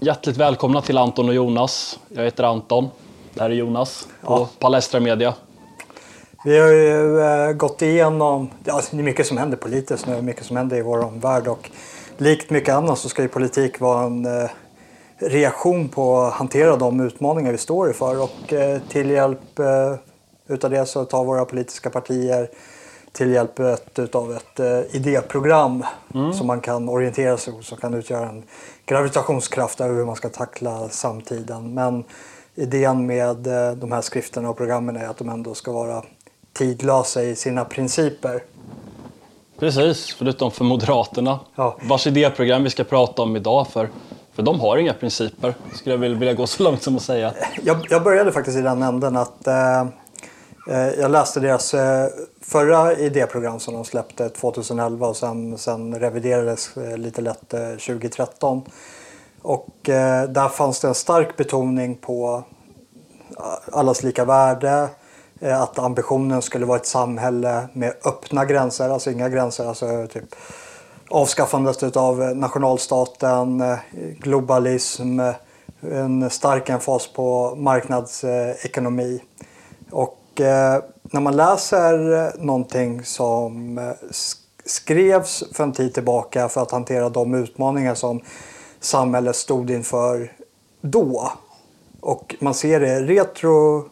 Hjärtligt välkomna till Anton och Jonas. Jag heter Anton. Det här är Jonas på Ja. Palestra Media. Vi har ju eh, gått igenom, ja, det är mycket som händer politiskt nu, mycket som händer i vår omvärld och likt mycket annat så ska ju politik vara en eh, reaktion på att hantera de utmaningar vi står inför och eh, till hjälp utav det så tar våra politiska partier till hjälp utav ett idéprogram som man kan orientera sig hos som kan utgöra en gravitationskraft över hur man ska tackla samtiden. Men idén med eh, de här skrifterna och programmen är att de ändå ska vara tidlösa i sina principer. Precis, förutom för Moderaterna. Ja. Vars idéprogram vi ska prata om idag. För, för de har inga principer. Skulle jag vilja, gå så långt som att säga. Jag, jag började faktiskt i den änden att eh, Eh, jag läste deras eh, förra idéprogram som de släppte 2011 och sen, sen reviderades eh, lite lätt 2013. Och där fanns det en stark betoning på allas lika värde, att ambitionen skulle vara ett samhälle med öppna gränser, alltså inga gränser, alltså typ avskaffandet av nationalstaten, globalism, en stark emfas på marknadsekonomi. Och eh, när man läser eh, någonting som eh, sk- skrevs för en tid tillbaka för att hantera de utmaningar som samhället stod inför då och man ser det retro,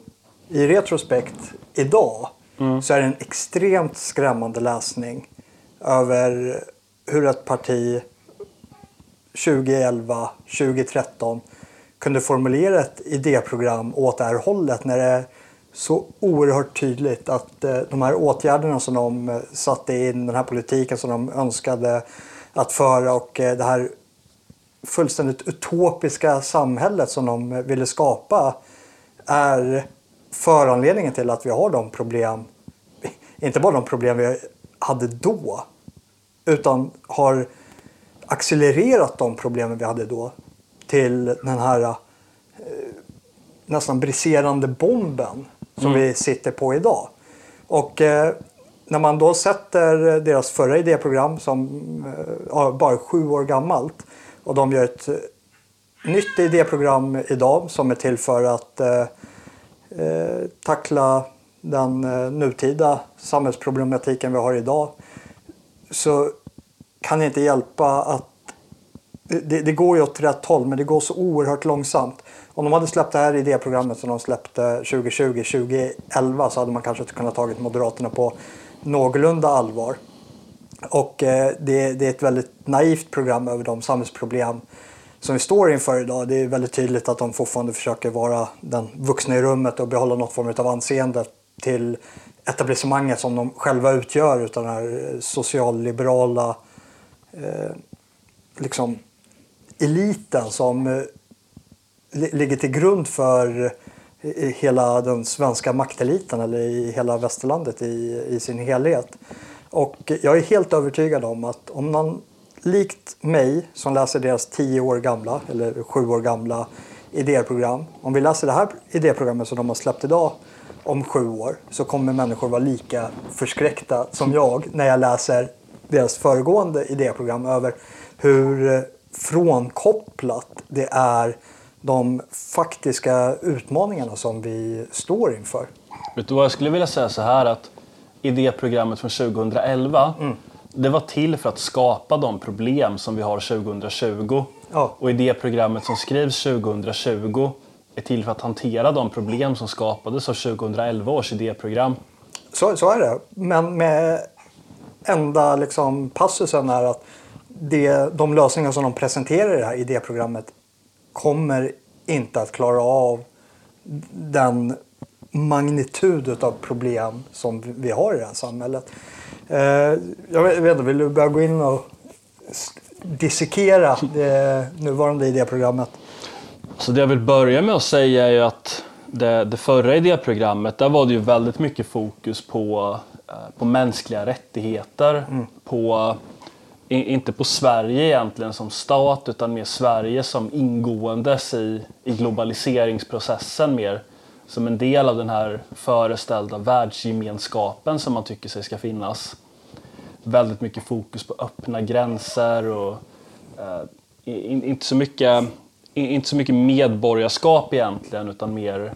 i retrospekt idag så är det en extremt skrämmande läsning över hur ett parti 2011, 2013 kunde formulera ett idéprogram åt det här hållet när det så oerhört tydligt att eh, de här åtgärderna som de eh, satte in, den här politiken som de önskade att föra och eh, det här fullständigt utopiska samhället som de ville skapa är föranledningen till att vi har de problem, inte bara de problem vi hade då, utan har accelererat de problemen vi hade då till den här nästan briserande bomben som vi sitter på idag. Och eh, när man då sätter deras förra idéprogram som eh, bara är sju år gammalt och de gör ett eh, nytt idéprogram idag som är till för att eh, eh, tackla den eh, nutida samhällsproblematiken vi har idag så kan det inte hjälpa att det, det går ju åt rätt håll men det går så oerhört långsamt. Om de hade släppt det här idéprogrammet som de släppte 2020, 2011 så hade man kanske inte kunnat tagit Moderaterna på någorlunda allvar. Och eh, det, det är ett väldigt naivt program över de samhällsproblem som vi står inför idag. Det är väldigt tydligt att de fortfarande försöker vara den vuxna i rummet och behålla något form av anseende till etablissemanget som de själva utgör utan den här eh, socialliberala eh, liksom eliten som eh, ligger till grund för eh, hela den svenska makteliten eller i hela västerlandet i, i sin helhet. Och jag är helt övertygad om att om man likt mig som läser deras tio år gamla eller sju år gamla idéprogram. Om vi läser det här idéprogrammet som de har släppt idag om sju år så kommer människor vara lika förskräckta som jag när jag läser deras föregående idéprogram över hur eh, frånkopplat det är de faktiska utmaningarna som vi står inför. Vet du vad jag skulle vilja säga så här att idéprogrammet från 2011 det var till för att skapa de problem som vi har 2020. Ja. Och idéprogrammet som skrivs 2020 är till för att hantera de problem som skapades av 2011 års idéprogram. Så, så är det. Men med enda liksom, passusen är att det, de lösningar som de presenterar i det här idéprogrammet kommer inte att klara av den magnitud av problem som vi har i det här samhället. Eh, jag vet, inte, vill du börja gå in och dissekera det nuvarande idéprogrammet? Så det jag vill börja med att säga är ju att det, det förra idéprogrammet, där var det ju väldigt mycket fokus på, eh, på mänskliga rättigheter. På, i, inte på Sverige egentligen som stat utan mer Sverige som ingåendes i, i globaliseringsprocessen mer. Som en del av den här föreställda världsgemenskapen som man tycker sig ska finnas. Väldigt mycket fokus på öppna gränser och eh, in, inte så mycket inte så mycket medborgarskap egentligen utan mer,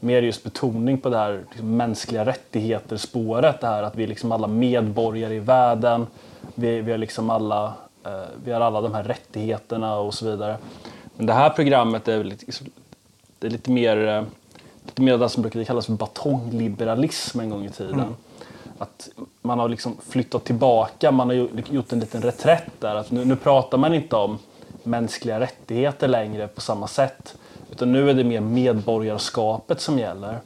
mer just betoning på det här liksom, mänskliga rättigheter-spåret. Det här att vi är liksom alla medborgare i världen. Vi, vi, har liksom alla, eh, vi har alla de här rättigheterna och så vidare. Men det här programmet är lite, det är lite mer eh, lite mer det som brukade kallas för batongliberalism en gång i tiden. Mm. Att man har liksom flyttat tillbaka, man har gjort en liten reträtt där. Att nu, nu pratar man inte om mänskliga rättigheter längre på samma sätt. Utan nu är det mer medborgarskapet som gäller.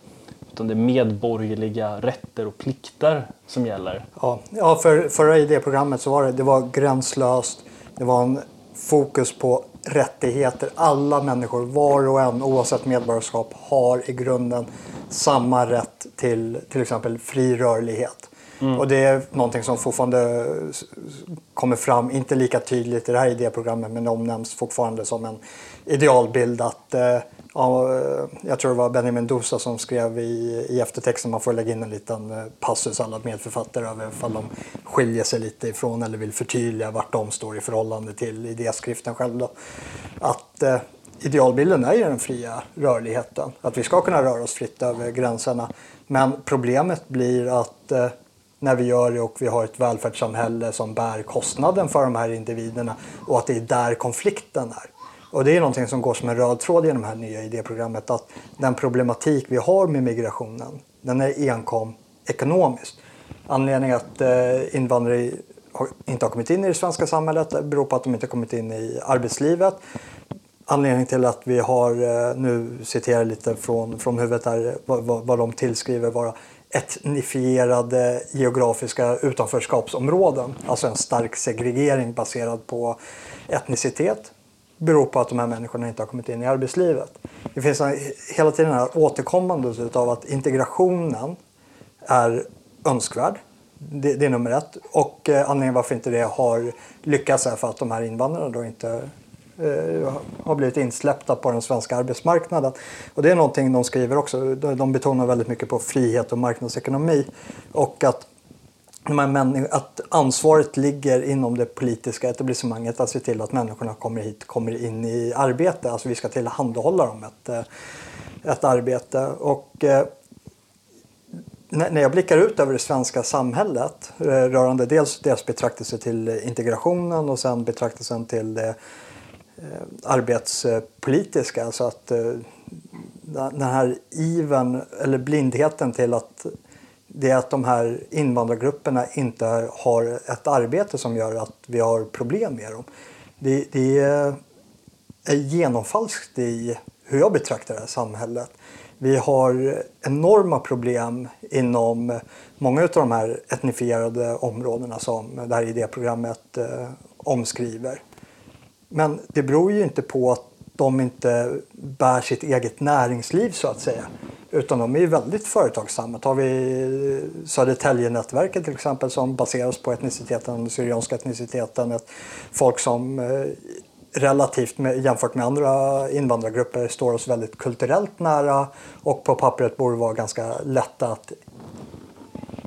Utan det är medborgerliga rätter och plikter som gäller. Ja, ja för förra idéprogrammet så var det, det var gränslöst. Det var en fokus på rättigheter. Alla människor, var och en oavsett medborgarskap, har i grunden samma rätt till till exempel fri rörlighet. Mm. Och det är någonting som fortfarande kommer fram, inte lika tydligt i det här idéprogrammet, men omnämns fortfarande som en idealbild att eh, Ja, eh, jag tror det var Benjamin Dosa som skrev i, i eftertexten, man får lägga in en liten eh, passus alla medförfattare över ifall de skiljer sig lite ifrån eller vill förtydliga vart de står i förhållande till idéskriften själv. Då. Att eh, idealbilden är ju den fria rörligheten, att vi ska kunna röra oss fritt över gränserna. Men problemet blir att eh, när vi gör det och vi har ett välfärdssamhälle som bär kostnaden för de här individerna och att det är där konflikten är. Och det är någonting som går som en röd tråd genom det här nya idéprogrammet att den problematik vi har med migrationen den är enkom ekonomisk. Anledningen att eh, invandrare inte har kommit in i det svenska samhället beror på att de inte har kommit in i arbetslivet. Anledningen till att vi har, eh, nu citerar jag lite från, från huvudet här, vad, vad, vad de tillskriver vara etnifierade geografiska utanförskapsområden. Alltså en stark segregering baserad på etnicitet beror på att de här människorna inte har kommit in i arbetslivet. Det finns hela tiden det här återkommandet av att integrationen är önskvärd. Det, det, är nummer ett. Och eh, anledningen varför inte det har lyckats är för att de här invandrarna då inte eh, har blivit insläppta på den svenska arbetsmarknaden. Och det är någonting de skriver också. De betonar väldigt mycket på frihet och marknadsekonomi. Och att att ansvaret ligger inom det politiska etablissemanget att se till att människorna kommer hit, kommer in i arbete. Alltså vi ska tillhandahålla dem ett, eh, ett arbete. Och, eh, när jag blickar ut över det svenska samhället eh, rörande dels deras betraktelse till integrationen och sen betraktelsen till det eh, arbetspolitiska. Alltså att den här iven eller blindheten till att det är att de här invandrargrupperna inte har ett arbete som gör att vi har problem med dem. Det, det är genomfalskt i hur jag betraktar det här samhället. Vi har enorma problem inom många av de här etnifierade områdena som det här idéprogrammet eh, omskriver. Men det beror ju inte på att de inte bär sitt eget näringsliv så att säga. Utan de är ju väldigt företagsamma. Tar vi Södertäljenätverket till exempel som baseras på etniciteten, den syrianska etniciteten. Ett folk som eh, relativt med, jämfört med andra invandrargrupper står oss väldigt kulturellt nära och på pappret borde vara ganska lätta att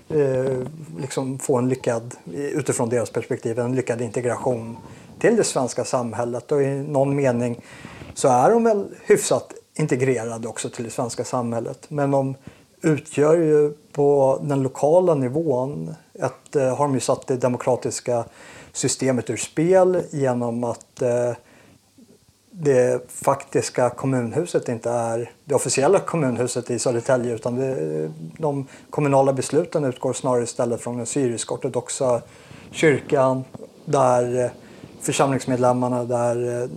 eh, liksom få en lyckad, utifrån deras perspektiv, en lyckad integration till det svenska samhället och i någon mening så är de väl hyfsat integrerade också till det svenska samhället. Men de utgör ju på den lokala nivån ett, eh, har de ju satt det demokratiska systemet ur spel genom att eh, det faktiska kommunhuset inte är det officiella kommunhuset i Södertälje utan det, de kommunala besluten utgår snarare istället från den syrisk-ortodoxa kyrkan där eh, församlingsmedlemmarna där eh,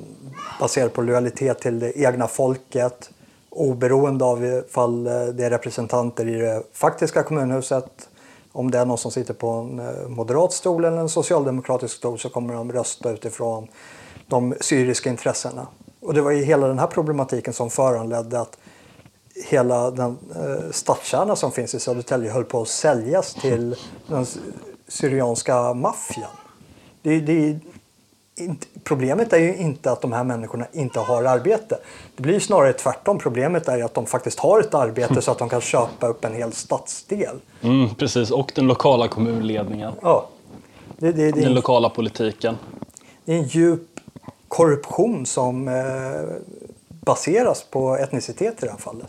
baserat på lojalitet till det egna folket oberoende av ifall eh, det är representanter i det faktiska kommunhuset. Om det är någon som sitter på en eh, moderat stol eller en socialdemokratisk stol så kommer de rösta utifrån de syriska intressena. Och det var ju hela den här problematiken som föranledde att hela den eh, stadskärna som finns i Södertälje höll på att säljas till den syrianska maffian. Det, det, problemet är ju inte att de här människorna inte har arbete. Det blir snarare tvärtom. Problemet är att de faktiskt har ett arbete så att de kan köpa upp en hel stadsdel. Mm, precis, och den lokala kommunledningen. Ja. Det, det, det den lokala politiken. Det är en djup korruption som eh, baseras på etnicitet i det här fallet.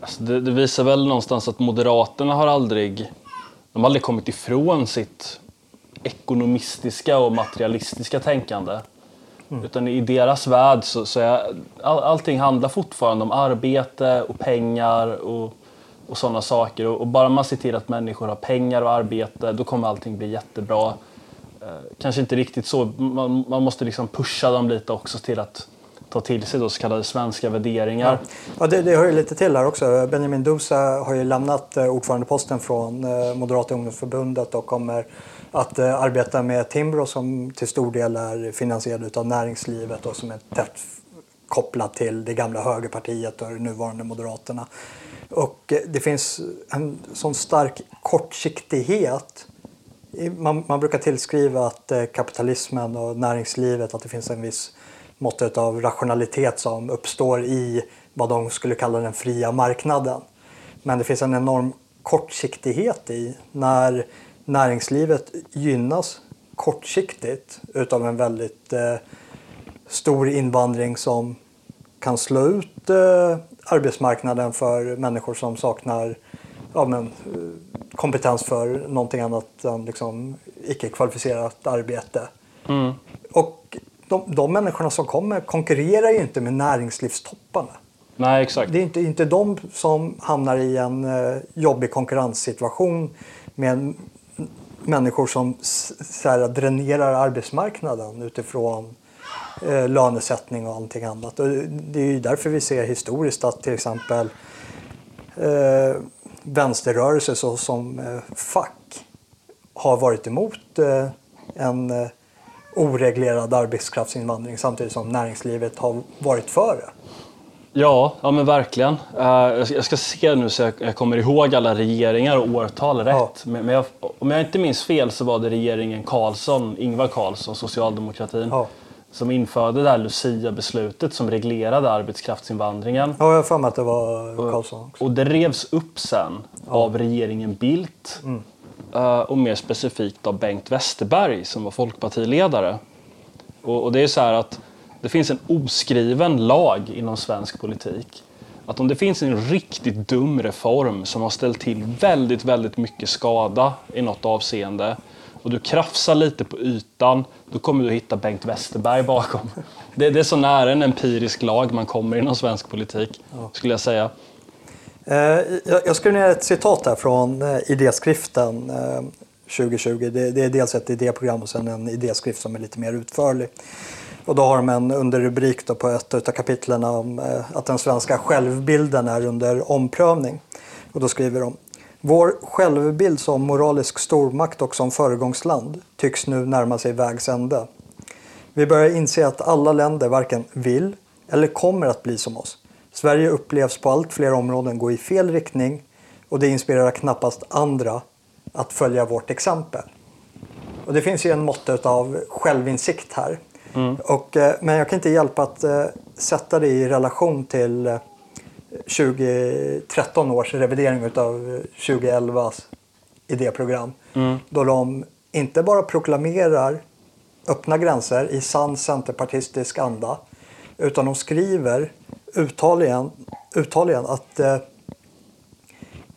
Alltså det, det, visar väl någonstans att Moderaterna har aldrig, de har aldrig kommit ifrån sitt ekonomistiska och materialistiska tänkande. Mm. Utan i deras värld så, så är all, allting handlar fortfarande om arbete och pengar och, och sådana saker. Och, och, bara man ser till att människor har pengar och arbete då kommer allting bli jättebra. Eh, kanske inte riktigt så, man, man måste liksom pusha dem lite också till att ta till sig då så kallade svenska värderingar. Ja, ja det, det hör ju lite till här också. Benjamin Dousa har ju lämnat eh, ordförandeposten från eh, Moderata ungdomsförbundet och kommer att eh, arbeta med Timbro som till stor del är finansierad av näringslivet och som är tätt kopplat till det gamla högerpartiet och det nuvarande Moderaterna. Och eh, det finns en sån stark kortsiktighet man, man, brukar tillskriva att eh, kapitalismen och näringslivet, att det finns en viss mått av rationalitet som uppstår i vad de skulle kalla den fria marknaden. Men det finns en enorm kortsiktighet i när näringslivet gynnas kortsiktigt utav en väldigt eh, stor invandring som kan slå ut eh, arbetsmarknaden för människor som saknar ja, men, eh, kompetens för någonting annat än liksom, icke-kvalificerat arbete. Mm. Och de, de människorna som kommer konkurrerar ju inte med näringslivstopparna. Nej, exakt. Det är inte, inte de som hamnar i en uh, jobbig konkurrenssituation med människor som så här, dränerar arbetsmarknaden utifrån eh, lönesättning och allting annat. Och det är ju därför vi ser historiskt att till exempel eh, vänsterrörelser såsom eh, fack har varit emot eh, en eh, oreglerad arbetskraftsinvandring samtidigt som näringslivet har varit för det. Ja, ja men verkligen. Uh, jag ska se nu så jag, kommer ihåg alla regeringar och årtal rätt. Ja. Men, jag, om jag inte minns fel så var det regeringen Karlsson, Ingvar Carlsson, socialdemokratin, ja. som införde det här Lucia-beslutet som reglerade arbetskraftsinvandringen. Ja, jag har för mig att det var Karlsson också. Och det revs upp sen ja. av regeringen Bildt. Mm. Eh, och mer specifikt av Bengt Westerberg som var folkpartiledare. Och, och det är så här att det finns en oskriven lag inom svensk politik. Att om det finns en riktigt dum reform som har ställt till väldigt, väldigt mycket skada i något avseende och du krafsar lite på ytan, då kommer du hitta Bengt Westerberg bakom. Det, det är så nära en empirisk lag man kommer inom svensk politik, skulle jag säga. Eh, jag skrev ner ett citat här från eh, idéskriften 2020. Eh, det är dels ett idéprogram och sen en idéskrift som är lite mer utförlig. Och då har de en underrubrik då på ett av kapitlen om eh, att den svenska självbilden är under omprövning. Och då skriver de vår självbild som moralisk stormakt och som föregångsland tycks nu närma sig vägs ände. Vi börjar inse att alla länder varken vill eller kommer att bli som oss. Sverige upplevs på allt fler områden gå i fel riktning och det inspirerar knappast andra att följa vårt exempel. Och det finns ju en mått av självinsikt här. Mm. Och, eh, men jag kan inte hjälpa att uh, sätta det i relation till uh, 2013 års revidering av 2011s idéprogram. Mm. Då de inte bara proklamerar öppna gränser i sann centerpartistisk anda utan de skriver uttaligen, uttaligen att eh,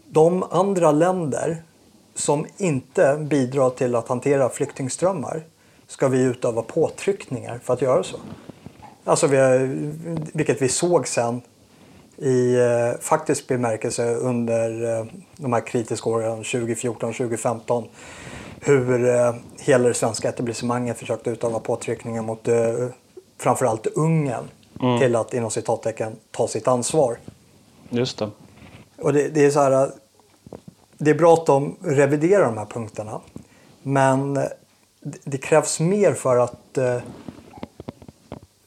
de andra länder som inte bidrar till att hantera flyktingströmmar ska vi utöva påtryckningar för att göra så. Alltså vi vilket vi såg sen i eh, faktisk bemärkelse under eh, de här kritiska åren 2014-2015 hur eh, hela det svenska etablissemanget försökte utöva påtryckningar mot eh, framförallt Ungern mm. till att inom citattecken ta sitt ansvar. Just det. Och det, det, är så här, det är bra att de reviderar de här punkterna. Men det, krävs mer för att eh,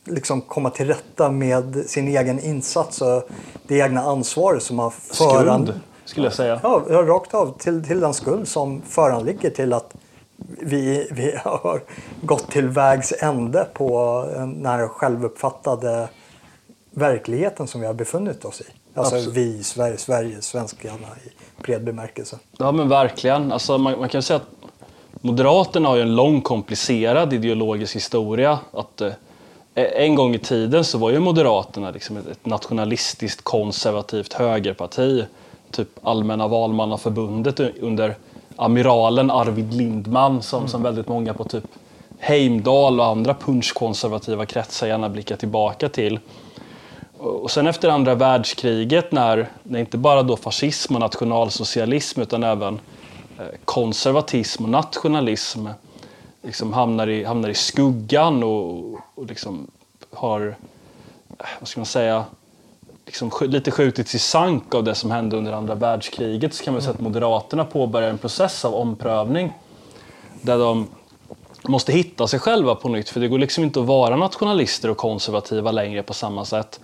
liksom komma till rätta med sin egen insats och det egna ansvaret som har föran... Skuld, skulle jag säga. Ja, rakt av. Till, till den skuld som föranligger till att vi, vi har gått till vägs ände på den här självuppfattade verkligheten som vi har befunnit oss i. Alltså Absolut. vi, Sverige, Sverige, svenskarna i bred bemärkelse. Ja men verkligen. Alltså, man, man kan säga att Moderaterna har ju en lång komplicerad ideologisk historia. Att, eh, en gång i tiden så var ju Moderaterna liksom ett nationalistiskt konservativt högerparti. Typ Allmänna valmannaförbundet under amiralen Arvid Lindman som, mm. som väldigt många på typ Heimdal och andra punschkonservativa kretsar gärna blickar tillbaka till. Och sen efter andra världskriget när, när inte bara då fascism och nationalsocialism utan även eh, konservatism och nationalism liksom hamnar, i, hamnar i skuggan och, och liksom har, vad ska man säga, liksom lite skjutits i sank av det som hände under andra världskriget så kan man säga att Moderaterna påbörjar en process av omprövning där de måste hitta sig själva på nytt för det går liksom inte att vara nationalister och konservativa längre på samma sätt.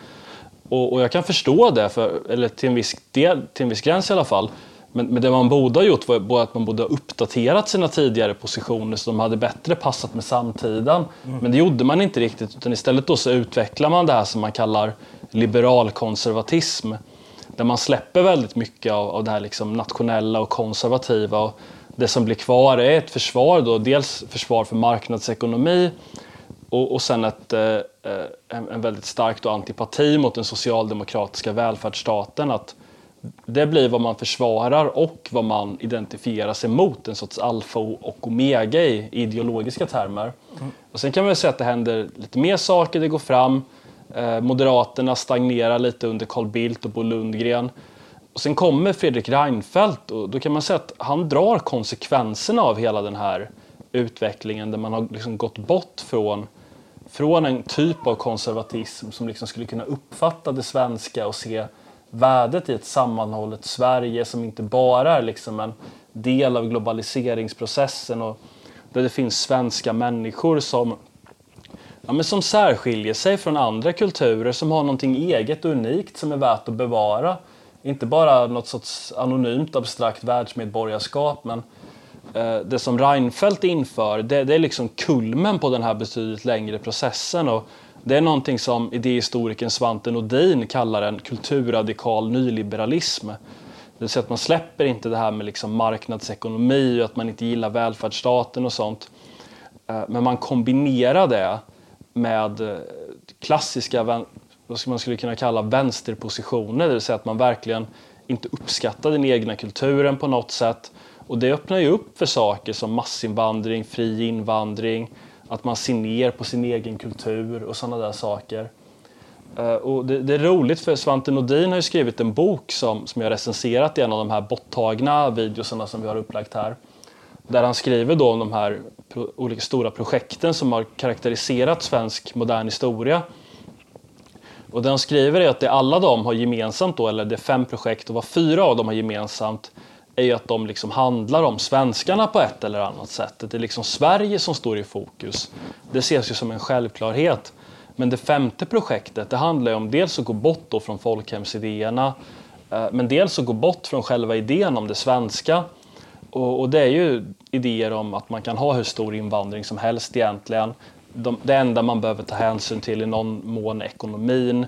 Och, och jag kan förstå det, för, eller till en, viss del, till en viss gräns i alla fall. Men, men det man borde ha gjort var att man borde ha uppdaterat sina tidigare positioner så de hade bättre passat med samtiden. Mm. Men det gjorde man inte riktigt utan istället då så utvecklar man det här som man kallar liberalkonservatism. Där man släpper väldigt mycket av, av det här liksom nationella och konservativa. Och det som blir kvar är ett försvar, då, dels försvar för marknadsekonomi och, och sen ett, eh, en, en, väldigt stark då antipati mot den socialdemokratiska välfärdsstaten. Att det blir vad man försvarar och vad man identifierar sig mot, en sorts alfa och omega i ideologiska termer. Mm. Och sen kan man säga att det händer lite mer saker, det går fram. Eh, Moderaterna stagnerar lite under Carl Bildt och Bo Lundgren. Och sen kommer Fredrik Reinfeldt och då kan man säga att han drar konsekvenserna av hela den här utvecklingen där man har liksom gått bort från, från en typ av konservatism som liksom skulle kunna uppfatta det svenska och se värdet i ett sammanhållet Sverige som inte bara är liksom en del av globaliseringsprocessen och där det finns svenska människor som, ja, men som särskiljer sig från andra kulturer, som har någonting eget och unikt som är värt att bevara. Inte bara något sorts anonymt abstrakt världsmedborgarskap men eh, det som Reinfeldt inför det, det, är liksom kulmen på den här betydligt längre processen. Och det är någonting som idéhistorikern Svante Nordin kallar en kulturradikal nyliberalism. Det vill säga att man släpper inte det här med liksom marknadsekonomi och att man inte gillar välfärdsstaten och sånt. Eh, men man kombinerar det med eh, klassiska, vad man skulle kunna kalla vänsterpositioner. Det vill säga att man verkligen inte uppskattar den egna kulturen på något sätt. Och det öppnar ju upp för saker som massinvandring, fri invandring, att man ser ner på sin egen kultur och sådana där saker. Eh, och det, det, är roligt för Svante Nordin har ju skrivit en bok som, som jag recenserat i en av de här borttagna videorna som vi har upplagt här. Där han skriver då om de här pro, olika stora projekten som har karaktäriserat svensk modern historia. Och det han skriver är att det alla de har gemensamt då, eller det är fem projekt och vad fyra av dem har gemensamt är ju att de liksom handlar om svenskarna på ett eller annat sätt. Det är liksom Sverige som står i fokus. Det ses ju som en självklarhet. Men det femte projektet det handlar ju om dels att gå bort då från folkhemsidéerna eh, men dels att gå bort från själva idén om det svenska. Och, och, det är ju idéer om att man kan ha hur stor invandring som helst egentligen. De, det enda man behöver ta hänsyn till i någon mån är ekonomin.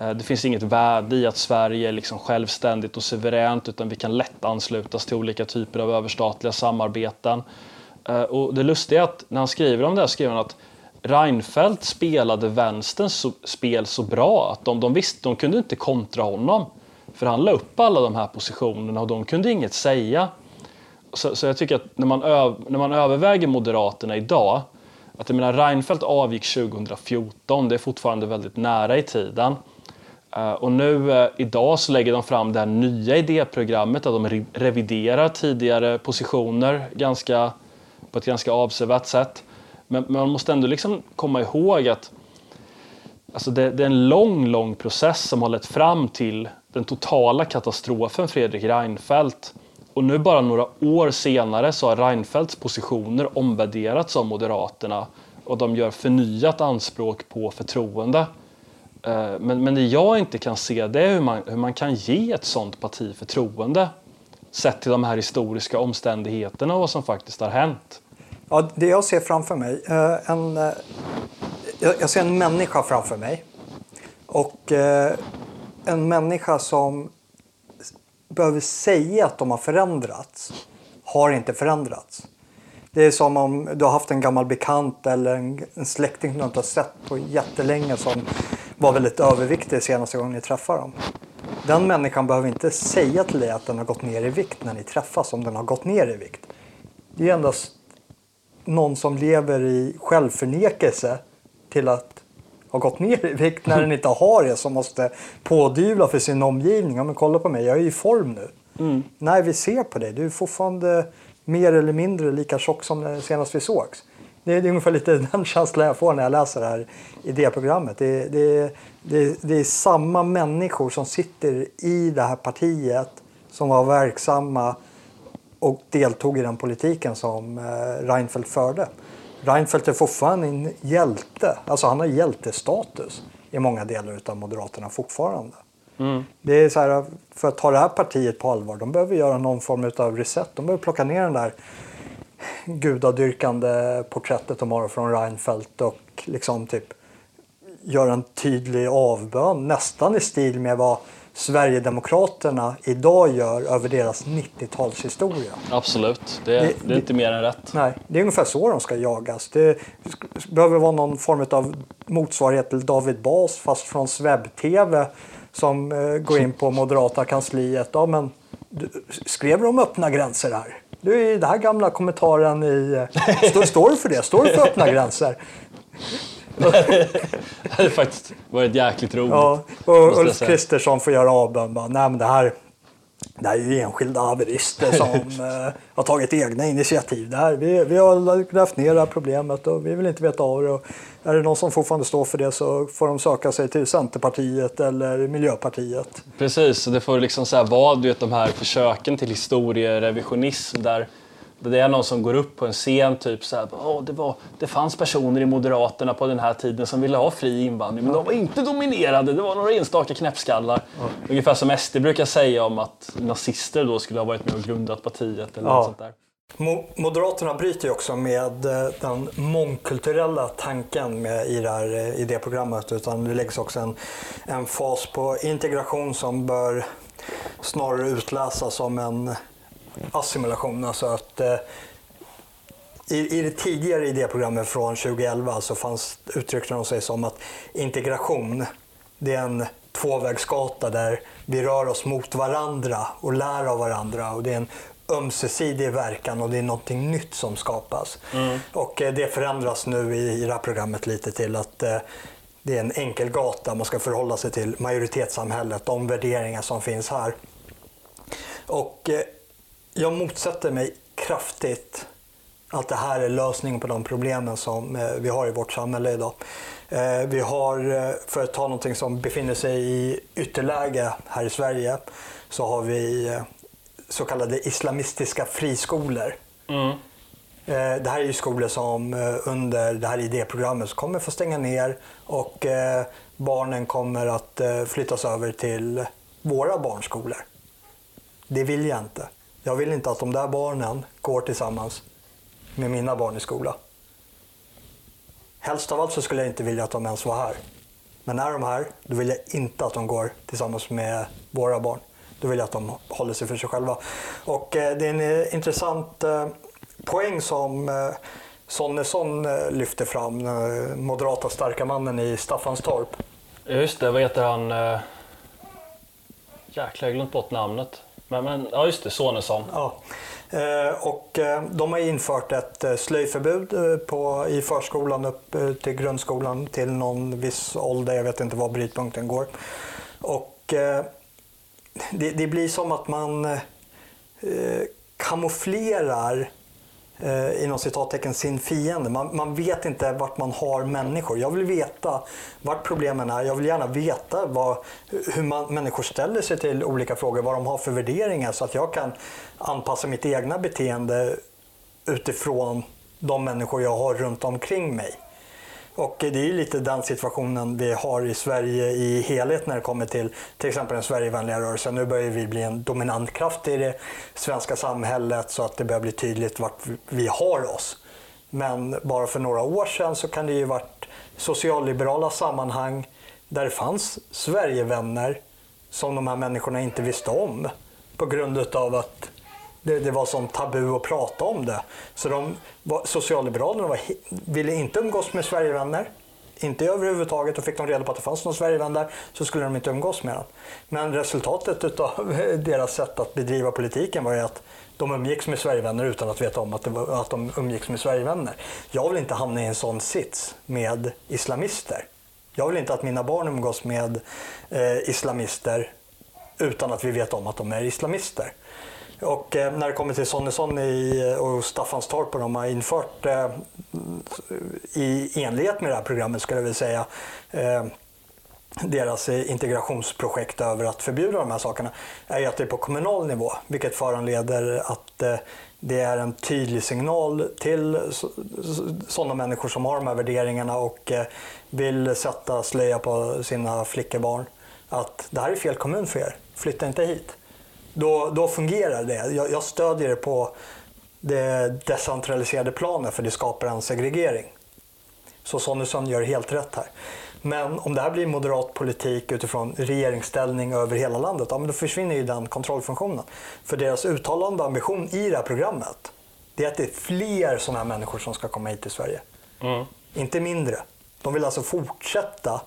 Eh, det finns inget värde i att Sverige är liksom självständigt och suveränt utan vi kan lätt anslutas till olika typer av överstatliga samarbeten. Eh, och det lustiga är att när han skriver om det här skriver han att Reinfeldt spelade vänsterns spel så bra att de, de visste de kunde inte kontra honom. För han la upp alla de här positionerna och de kunde inget säga. Så, så jag tycker att när man, öv, när man överväger Moderaterna idag, att jag menar Reinfeldt avgick 2014, det är fortfarande väldigt nära i tiden. Eh, och nu eh, idag så lägger de fram det här nya idéprogrammet där de reviderar tidigare positioner ganska, på ett ganska avsevärt sätt. Men, men man måste ändå liksom komma ihåg att alltså det, det, är en lång, lång process som har lett fram till den totala katastrofen Fredrik Reinfeldt. Och nu bara några år senare så har Reinfeldts positioner omvärderats av Moderaterna och de gör förnyat anspråk på förtroende. Eh, men, men det jag inte kan se det är hur man, hur man kan ge ett sånt parti förtroende sett till de här historiska omständigheterna och vad som faktiskt har hänt. Ja, det jag ser framför mig, eh, en, eh, jag ser en människa framför mig. Och en människa som behöver säga att de har förändrats, har inte förändrats. Det är som om du har haft en gammal bekant eller en, en släkting som du inte har sett på jättelänge som var väldigt överviktig senaste gången ni träffade dem. Den människan behöver inte säga till dig att den har gått ner i vikt när ni träffas om den har gått ner i vikt. Det är endast någon som lever i självförnekelse till att ha gått ner i vikt när den inte har det som måste pådyvla för sin omgivning. Ja, men kolla på mig, jag är i form nu. Mm. Nej, vi ser på dig. Du är fortfarande mer eller mindre lika tjock som senast vi sågs. Det är, det är ungefär lite den känslan jag får när jag läser det här idéprogrammet. Det, det, det, det är samma människor som sitter i det här partiet som var verksamma och deltog i den politiken som eh, Reinfeldt förde. Reinfeldt är fortfarande en hjälte. Alltså han har hjältestatus i många delar av Moderaterna fortfarande. Mm. Det är så här, för att ta det här partiet på allvar, de behöver göra någon form av reset. De behöver plocka ner den där gudadyrkande porträttet de har från Reinfeldt och liksom typ göra en tydlig avbön, nästan i stil med vad Sverigedemokraterna idag gör över deras 90-talshistoria. Absolut, det, det, det, är inte mer än rätt. Nej, det är ungefär så de ska jagas. Det behöver vara någon form av motsvarighet till David Bas fast från Swebb-TV som eh, går in på moderata kansliet. Ja, men, skrev de öppna gränser här? Du är den här gamla kommentaren i... Eh, står, står du för det? Står du för öppna gränser? det hade faktiskt varit jäkligt roligt. Ja, och Ulf Kristersson får göra avbön. Nej, men det här, det här är ju enskilda haverister som eh, har tagit egna initiativ. Det här, vi, vi har grävt ner det här problemet och vi vill inte veta av det. Och är det någon som fortfarande står för det så får de söka sig till Centerpartiet eller Miljöpartiet. Precis, det får liksom så här vara du vet, de här försöken till historierevisionism där det är någon som går upp på en scen typ så här, oh, det, var, det fanns personer i Moderaterna på den här tiden som ville ha fri invandring men de var inte dominerade, det var några enstaka knäppskallar. Ja. Ungefär som SD brukar säga om att nazister då skulle ha varit med och grundat partiet eller ja. något sånt där. Moderaterna bryter ju också med eh, den mångkulturella tanken med i det här eh, idéprogrammet utan det läggs också en, en fas på integration som bör snarare utläsas som en assimilation. Alltså att, eh, i, I det tidigare idéprogrammet från 2011 så fanns, uttryckte de sig som att integration det är en tvåvägsgata där vi rör oss mot varandra och lär av varandra. Och det är en ömsesidig verkan och det är någonting nytt som skapas. Mm. Och eh, det förändras nu i, i det här programmet lite till att eh, det är en enkel gata. Man ska förhålla sig till majoritetssamhället, de värderingar som finns här. Och eh, jag motsätter mig kraftigt att det här är lösningen på de problemen som eh, vi har i vårt samhälle idag. Eh, vi har, eh, för att ta någonting som befinner sig i ytterläge här i Sverige, så har vi så kallade islamistiska friskolor. Mm. Det här är ju skolor som under det här idéprogrammet kommer få stänga ner och barnen kommer att flyttas över till våra barnskolor. Det vill jag inte. Jag vill inte att de där barnen går tillsammans med mina barn i skola. Helst av allt så skulle jag inte vilja att de ens var här. Men är de här, då vill jag inte att de går tillsammans med våra barn. Då vill jag att de håller sig för sig själva. Och eh, det är en eh, intressant eh, poäng som Sonesson lyfter fram, Den moderata starka mannen i Staffanstorp. Just det, vad heter han? Jäklar, jag har glömt bort namnet. Men, men, ja, just det, Sonesson. Ja. Eh, och eh, de har infört ett eh, slöjförbud på, i förskolan upp till grundskolan till någon viss ålder. Jag vet inte var brytpunkten går. Och det, det blir som att man kamouflerar eh, inom citattecken sin fiende. Man, man, vet inte vart man har människor. Jag vill veta vart problemen är. Jag vill gärna veta vad, hur man, människor ställer sig till olika frågor, vad de har för värderingar så att jag kan anpassa mitt egna beteende utifrån de människor jag har runt omkring mig. Och det är ju lite den situationen vi har i Sverige i helhet när det kommer till till exempel den Sverigevänliga rörelsen. Nu börjar vi bli en dominant kraft i det svenska samhället så att det börjar bli tydligt vart vi har oss. Men bara för några år sedan så kan det ju varit socialliberala sammanhang där det fanns Sverigevänner som de här människorna inte visste om på grund av att det, det var som tabu att prata om det. Så de, var, Socialliberalerna var, ville inte umgås med Sverigevänner. Inte överhuvudtaget. Och fick de reda på att det fanns någon Sverigevän där så skulle de inte umgås med den. Men resultatet av deras sätt att bedriva politiken var ju att de umgicks med Sverigevänner utan att veta om att, det var, att de umgicks med Sverigevänner. Jag vill inte hamna i en sån sits med islamister. Jag vill inte att mina barn umgås med eh, islamister utan att vi vet om att de är islamister. Och eh, när det kommer till Sonny Sonny och Staffanstorp och de har infört eh, i enlighet med det här programmet skulle jag vilja säga eh, deras integrationsprojekt över att förbjuda de här sakerna är ju att det är på kommunal nivå vilket föranleder att det är en tydlig signal till sådana människor som har de här värderingarna och vill sätta slöja på sina flickebarn att det här är fel kommun för er, flytta inte hit. Då, då fungerar det. Jag, jag stödjer det på det decentraliserade planet för det skapar en segregering. Så Sonesson gör helt rätt här. Men om det här blir moderat politik utifrån regeringsställning över hela landet, ja, men då försvinner ju den kontrollfunktionen. För deras uttalande ambition i det här programmet, det är att det är fler sådana här människor som ska komma hit till Sverige. Mm. Inte mindre. De vill alltså fortsätta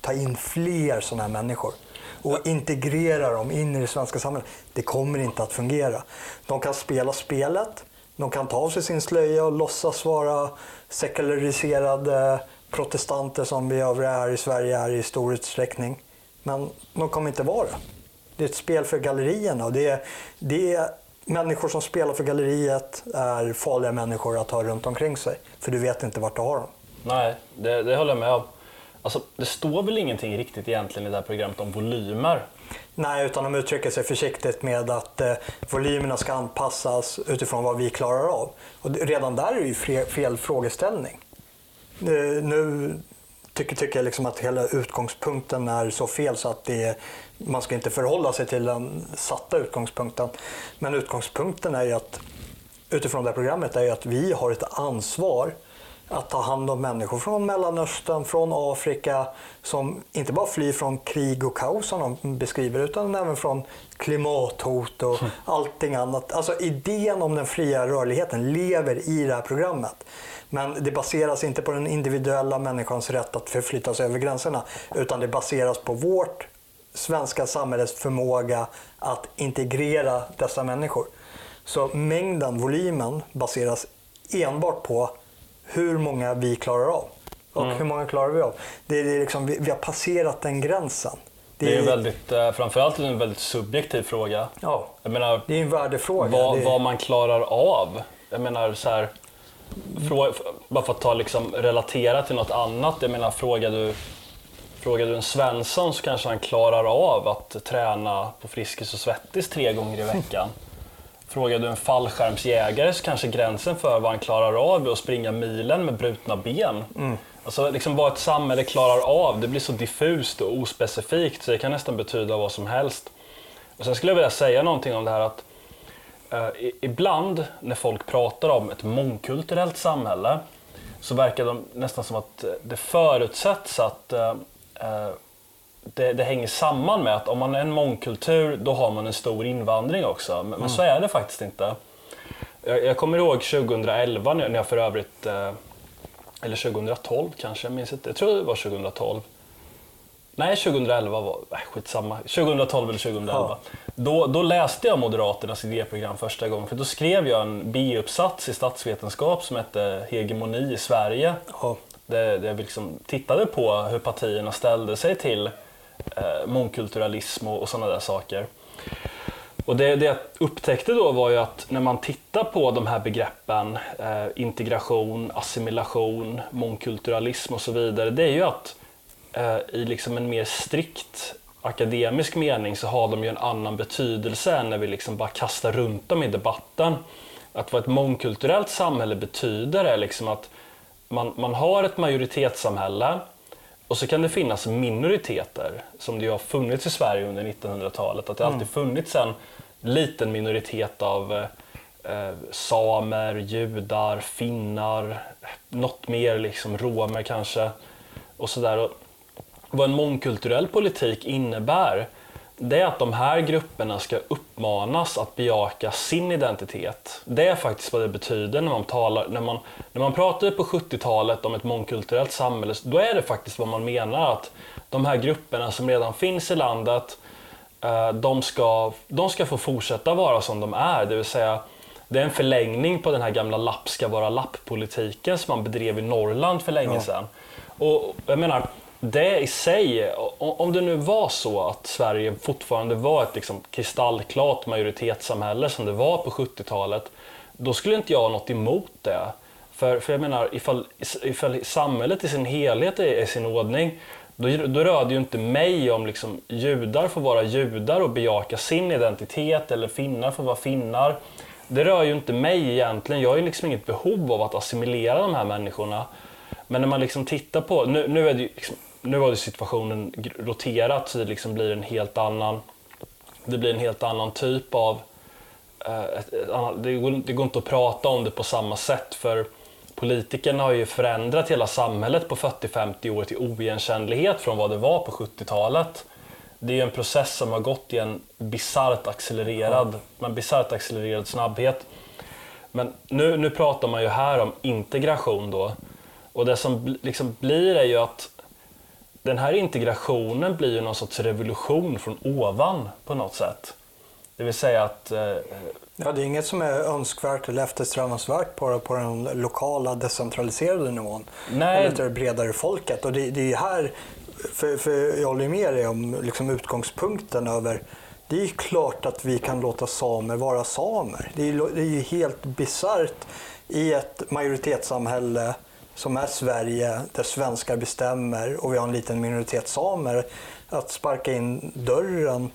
ta in fler sådana här människor och integrera dem in i det svenska samhället. Det kommer inte att fungera. De kan spela spelet, de kan ta av sig sin slöja och låtsas vara sekulariserade protestanter som vi övriga här i Sverige är i stor utsträckning. Men de kommer inte vara det. Det är ett spel för gallerierna och det är, det är människor som spelar för galleriet är farliga människor att ha runt omkring sig. För du vet inte vart du har dem. Nej, det, det håller jag med om. Alltså, det står väl ingenting riktigt egentligen i det här programmet om volymer? Nej, utan de uttrycker sig försiktigt med att eh, volymerna ska anpassas utifrån vad vi klarar av. Och redan där är det ju fel, fel frågeställning. Eh, nu tycker, tycker jag liksom att hela utgångspunkten är så fel så att det, man ska inte förhålla sig till den satta utgångspunkten. Men utgångspunkten är ju att utifrån det här programmet är ju att vi har ett ansvar att ta hand om människor från Mellanöstern, från Afrika som inte bara flyr från krig och kaos som de beskriver utan även från klimathot och allting annat. Alltså idén om den fria rörligheten lever i det här programmet. Men det baseras inte på den individuella människans rätt att förflytta sig över gränserna utan det baseras på vårt svenska samhällets förmåga att integrera dessa människor. Så mängden, volymen, baseras enbart på hur många vi klarar av. Och Mm. hur många klarar vi av? Det är det är liksom, vi, vi har passerat den gränsen. Det är ju väldigt, eh, framförallt en väldigt subjektiv fråga. Ja, menar, det är en värdefråga. vad, det är, vad man klarar av. Jag menar så här, frå, bara för att ta liksom, relatera till något annat. Jag menar, frågar du, frågar du en Svensson så kanske han klarar av att träna på Friskis och Svettis tre gånger i veckan. Frågar du en fallskärmsjägare så kanske gränsen för vad han klarar av är att springa milen med brutna ben. Alltså liksom vad ett samhälle klarar av, det blir så diffust och ospecifikt så det kan nästan betyda vad som helst. Och sen skulle jag vilja säga någonting om det här att eh, ibland när folk pratar om ett mångkulturellt samhälle så verkar de nästan som att eh, det förutsätts att eh, eh, det, det hänger samman med att om man är en mångkultur då har man en stor invandring också. Men, men så är det faktiskt inte. Jag, jag kommer ihåg 2011 när jag för övrigt, eh, eller 2012 kanske, jag minns inte. Jag tror det var 2012. Nej, 2011 var, nej, skitsamma. 2012 eller 2011. Ja. Då, då läste jag Moderaternas idéprogram första gången. För då skrev jag en biuppsats i statsvetenskap som hette Hegemoni i Sverige. Ja. Där, vi liksom tittade på hur partierna ställde sig till eh, mångkulturalism och, och sådana där saker. Och det, det jag upptäckte då var ju att när man tittar på de här begreppen, eh, integration, assimilation, mångkulturalism och så vidare, det är ju att eh, i liksom en mer strikt akademisk mening så har de ju en annan betydelse än när vi liksom bara kastar runt dem i debatten. Att vad ett mångkulturellt samhälle betyder är liksom att man, man har ett majoritetssamhälle och så kan det finnas minoriteter som det har funnits i Sverige under 1900-talet. Att det alltid funnits en liten minoritet av eh, eh, samer, judar, finnar, något mer liksom romer kanske. Och sådär. Vad en mångkulturell politik innebär det är att de här grupperna ska uppmanas att bejaka sin identitet. Det är faktiskt vad det betyder när man talar, när man, när man pratar på 70-talet om ett mångkulturellt samhälle, då är det faktiskt vad man menar att de här grupperna som redan finns i landet, eh, de ska, de ska få fortsätta vara som de är, det vill säga det är en förlängning på den här gamla lapp ska vara lapp-politiken som man bedrev i Norrland för länge ja. sedan. Och jag menar, det i sig, om det nu var så att Sverige fortfarande var ett liksom kristallklart majoritetssamhälle som det var på 70-talet, då skulle inte jag ha något emot det. För, för jag menar, ifall, ifall samhället i sin helhet är i sin ordning, då, då rör det ju inte mig om liksom, judar får vara judar och bejaka sin identitet, eller finnar får vara finnar. Det rör ju inte mig egentligen. Jag har ju liksom inget behov av att assimilera de här människorna. Men när man liksom tittar på, nu, nu är det ju liksom, nu har situationen roterat så det liksom blir en helt annan det blir en helt annan typ av eh, det, går, det går inte att prata om det på samma sätt för politikerna har ju förändrat hela samhället på 40-50 år till oigenkännlighet från vad det var på 70-talet. Det är en process som har gått i en bisarrt accelererad, en bisarrt accelererad snabbhet. Men nu, nu pratar man ju här om integration då. Och det som liksom blir är ju att den här integrationen blir ju någon sorts revolution från ovan på något sätt. Det vill säga att... Eh, ja, det är inget som är önskvärt eller eftersträvansvärt på, på den lokala decentraliserade nivån. Nej. Eller det bredare folket. Och det, det är här, för, för jag håller med dig om liksom utgångspunkten över det är klart att vi kan låta samer vara samer. Det är, det är ju helt bisarrt i ett majoritetssamhälle som är Sverige, där svenskar bestämmer och vi har en liten minoritet samer, att sparka in dörren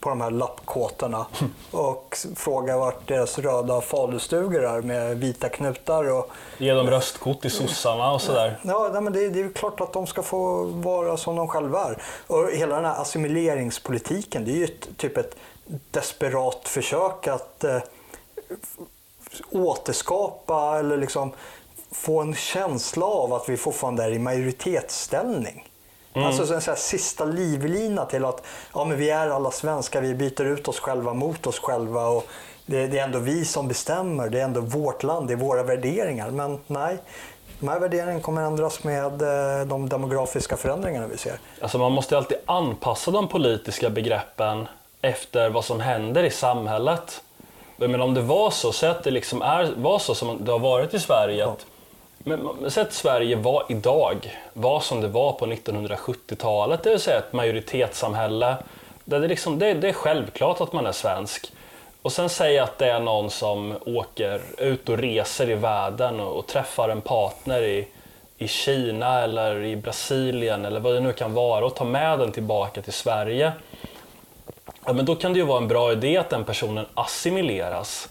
på de här lappkåtorna och fråga vart deras röda falustugor är med vita knutar. Och, Ge dem röstkort i sossarna och sådär. Ja, men det, det är klart att de ska få vara som de själva är. Och hela den här assimileringspolitiken, det är ju ett, typ ett desperat försök att eh, återskapa eller liksom få en känsla av att vi fortfarande är i majoritetsställning. Mm. Alltså en sån sista livlina till att ja, men vi är alla svenskar, vi byter ut oss själva mot oss själva. Och det, det är ändå vi som bestämmer, det är ändå vårt land, det är våra värderingar. Men nej, de här värderingarna kommer ändras med eh, de demografiska förändringarna vi ser. Alltså man måste alltid anpassa de politiska begreppen efter vad som händer i samhället. Men om det var så, så att det liksom är, var så som det har varit i Sverige, att men säg att Sverige var idag var som det var på 1970-talet, det vill säga ett majoritetssamhälle där det, liksom, det, det är självklart att man är svensk. Och sen säga att det är någon som åker ut och reser i världen och, och, träffar en partner i, i Kina eller i Brasilien eller vad det nu kan vara och tar med den tillbaka till Sverige. Ja, men då kan det ju vara en bra idé att den personen assimileras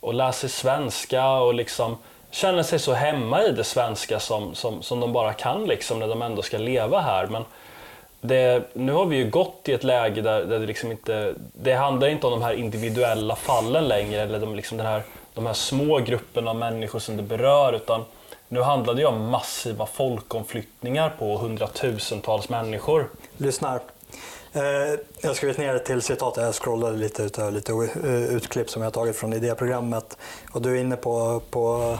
och lär sig svenska och liksom känner sig så hemma i det svenska som, som, som de bara kan liksom, när de ändå ska leva här. Men det, nu har vi ju gått i ett läge där, där det, liksom inte, det handlar inte om de här individuella fallen längre, eller de, liksom den här, de här små grupperna av människor som det berör, utan nu handlar det ju om massiva folkomflyttningar på hundratusentals människor. Lyssna Eh, jag har skrivit ner det till citat, jag scrollade lite utav lite eh, utklipp som jag tagit från idéprogrammet. Och du är inne på, på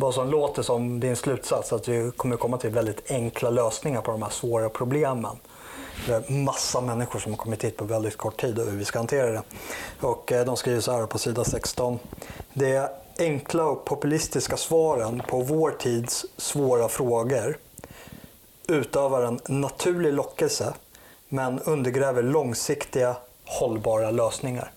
vad som låter som din slutsats, att vi kommer komma till väldigt enkla lösningar på de här svåra problemen. Det är massa människor som har kommit hit på väldigt kort tid och hur vi ska hantera det. Och eh, de skriver så här på sida 16. De enkla och populistiska svaren på vår tids svåra frågor utövar en naturlig lockelse men undergräver långsiktiga hållbara lösningar.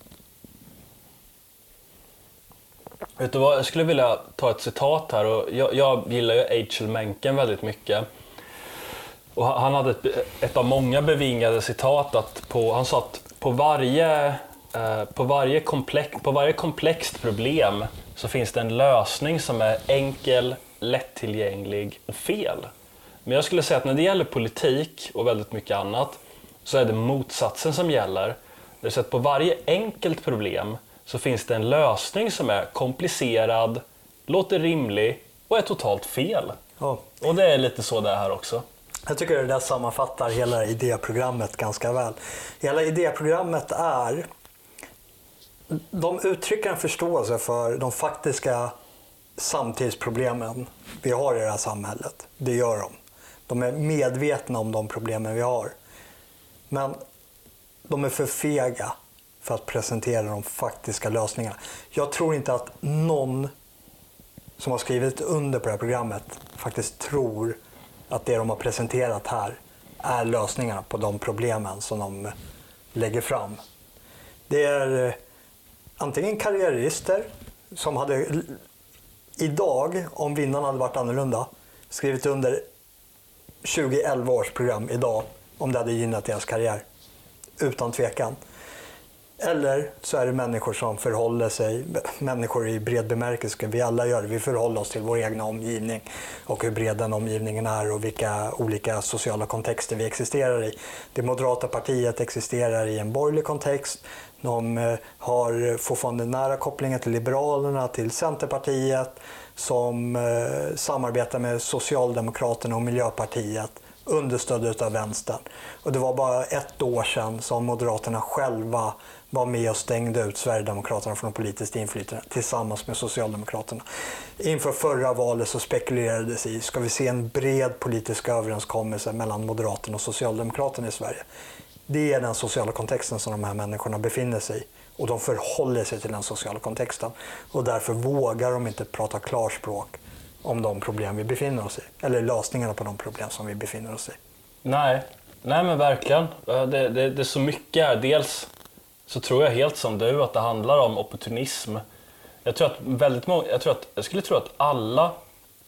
Vet du vad, jag skulle vilja ta ett citat här. Och jag, jag gillar ju H.L. Mencken väldigt mycket. Och han hade ett, ett av många bevingade citat. Att på, han sa att på varje, eh, på, varje komplex, på varje komplext problem så finns det en lösning som är enkel, lättillgänglig och fel. Men jag skulle säga att när det gäller politik och väldigt mycket annat så är det motsatsen som gäller. Det vill säga att på varje enkelt problem så finns det en lösning som är komplicerad, låter rimlig och är totalt fel. Ja. Och det är lite så det är här också. Jag tycker det där sammanfattar hela idéprogrammet ganska väl. Hela idéprogrammet är de uttrycker en förståelse för de faktiska samtidsproblemen vi har i det här samhället. Det gör de. De är medvetna om de problemen vi har. Men de är för fega för att presentera de faktiska lösningarna. Jag tror inte att någon som har skrivit under på det här programmet faktiskt tror att det de har presenterat här är lösningarna på de problemen som de lägger fram. Det är eh, antingen karriärister som hade idag, om vinnarna hade varit annorlunda, skrivit under 2011 års program idag om det hade gynnat deras karriär. Utan tvekan. Eller så är det människor som förhåller sig, människor i bred bemärkelse, vi alla gör det, vi förhåller oss till vår egna omgivning och hur bred den omgivningen är och vilka olika sociala kontexter vi existerar i. Det moderata partiet existerar i en borgerlig kontext, de eh, har fortfarande nära kopplingar till Liberalerna, till Centerpartiet, som eh, samarbetar med Socialdemokraterna och Miljöpartiet understödda av vänstern. Och det var bara ett år sedan som Moderaterna själva var med och stängde ut Sverigedemokraterna från politiskt inflytande tillsammans med Socialdemokraterna. Inför förra valet så spekulerades i, ska vi se en bred politisk överenskommelse mellan Moderaterna och Socialdemokraterna i Sverige? Det är den sociala kontexten som de här människorna befinner sig i. Och de förhåller sig till den sociala kontexten. Och därför vågar de inte prata klarspråk om de problem vi befinner oss i. Eller lösningarna på de problem som vi befinner oss i. Nej, Nej men verkligen. Eh, det, det, det är så mycket här. Dels så tror jag helt som du att det handlar om opportunism. Jag tror att väldigt många, jag, tror att, jag skulle tro att alla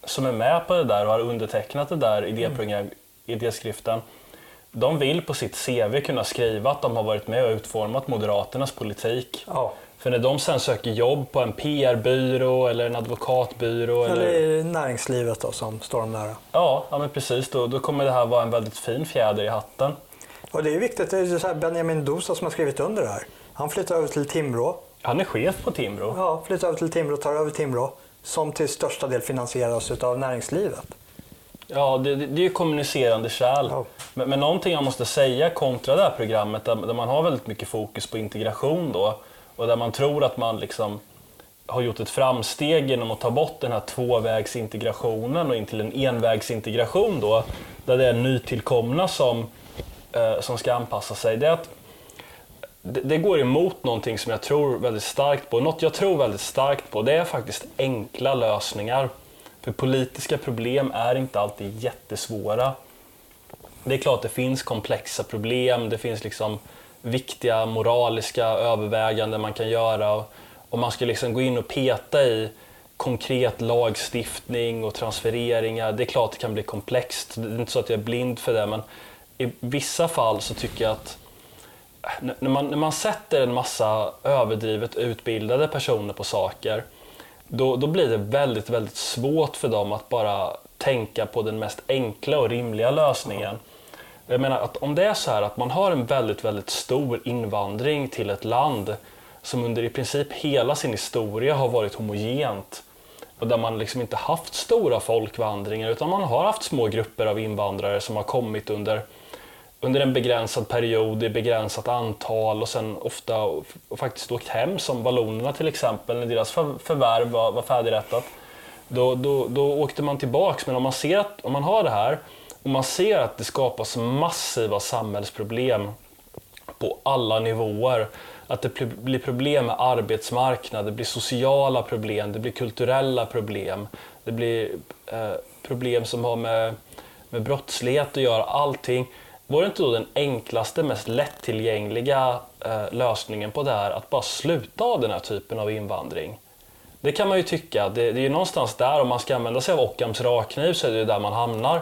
som är med på det där och har undertecknat det där idéprogram, idéskriften, de vill på sitt CV kunna skriva att de har varit med och utformat Moderaternas politik. Ja. För när de sen söker jobb på en PR-byrå eller en advokatbyrå. Eller, eller näringslivet då, som står dem nära. Ja, ja men precis. Då, då kommer det här vara en väldigt fin fjäder i hatten. Och det är viktigt, det är så Benjamin Dosa som har skrivit under det här. Han flyttar över till Timrå. Han är chef på Timrå. Ja, flyttar över till Timrå, tar över Timrå. Som till största del finansieras av näringslivet. Ja, det, det, är ju kommunicerande kärl. Ja. Men, men någonting jag måste säga kontra det här programmet där, där, man har väldigt mycket fokus på integration då och där man tror att man liksom har gjort ett framsteg genom att ta bort den här tvåvägsintegrationen och in till en envägsintegration då, där det är nytillkomna som, Eh, som ska anpassa sig. Det, är att, det, det, går emot någonting som jag tror väldigt starkt på. Något jag tror väldigt starkt på, det är faktiskt enkla lösningar. För politiska problem är inte alltid jättesvåra. Det är klart det finns komplexa problem, det finns liksom viktiga moraliska överväganden man kan göra. Om man ska liksom gå in och peta i konkret lagstiftning och transfereringar, det är klart det kan bli komplext. Det är inte så att jag är blind för det, men i vissa fall så tycker jag att när man, när man sätter en massa överdrivet utbildade personer på saker, då, då blir det väldigt, väldigt svårt för dem att bara tänka på den mest enkla och rimliga lösningen. Jag menar att om det är så här att man har en väldigt, väldigt stor invandring till ett land som under i princip hela sin historia har varit homogent och där man liksom inte haft stora folkvandringar utan man har haft små grupper av invandrare som har kommit under, under en begränsad period i begränsat antal och sen ofta och, och faktiskt åkt hem som vallonerna till exempel när deras för, förvärv var, var färdigrättat. Då, då, då åkte man tillbaks men om man ser att om man har det här och man ser att det skapas massiva samhällsproblem på alla nivåer. Att det blir problem med arbetsmarknad, det blir sociala problem, det blir kulturella problem. Det blir eh, problem som har med, med brottslighet att göra, allting. Vore inte då den enklaste, mest lättillgängliga eh, lösningen på det här att bara sluta av den här typen av invandring? Det kan man ju tycka. Det, det är ju någonstans där, om man ska använda sig av Ockhams rakkniv så är det ju där man hamnar.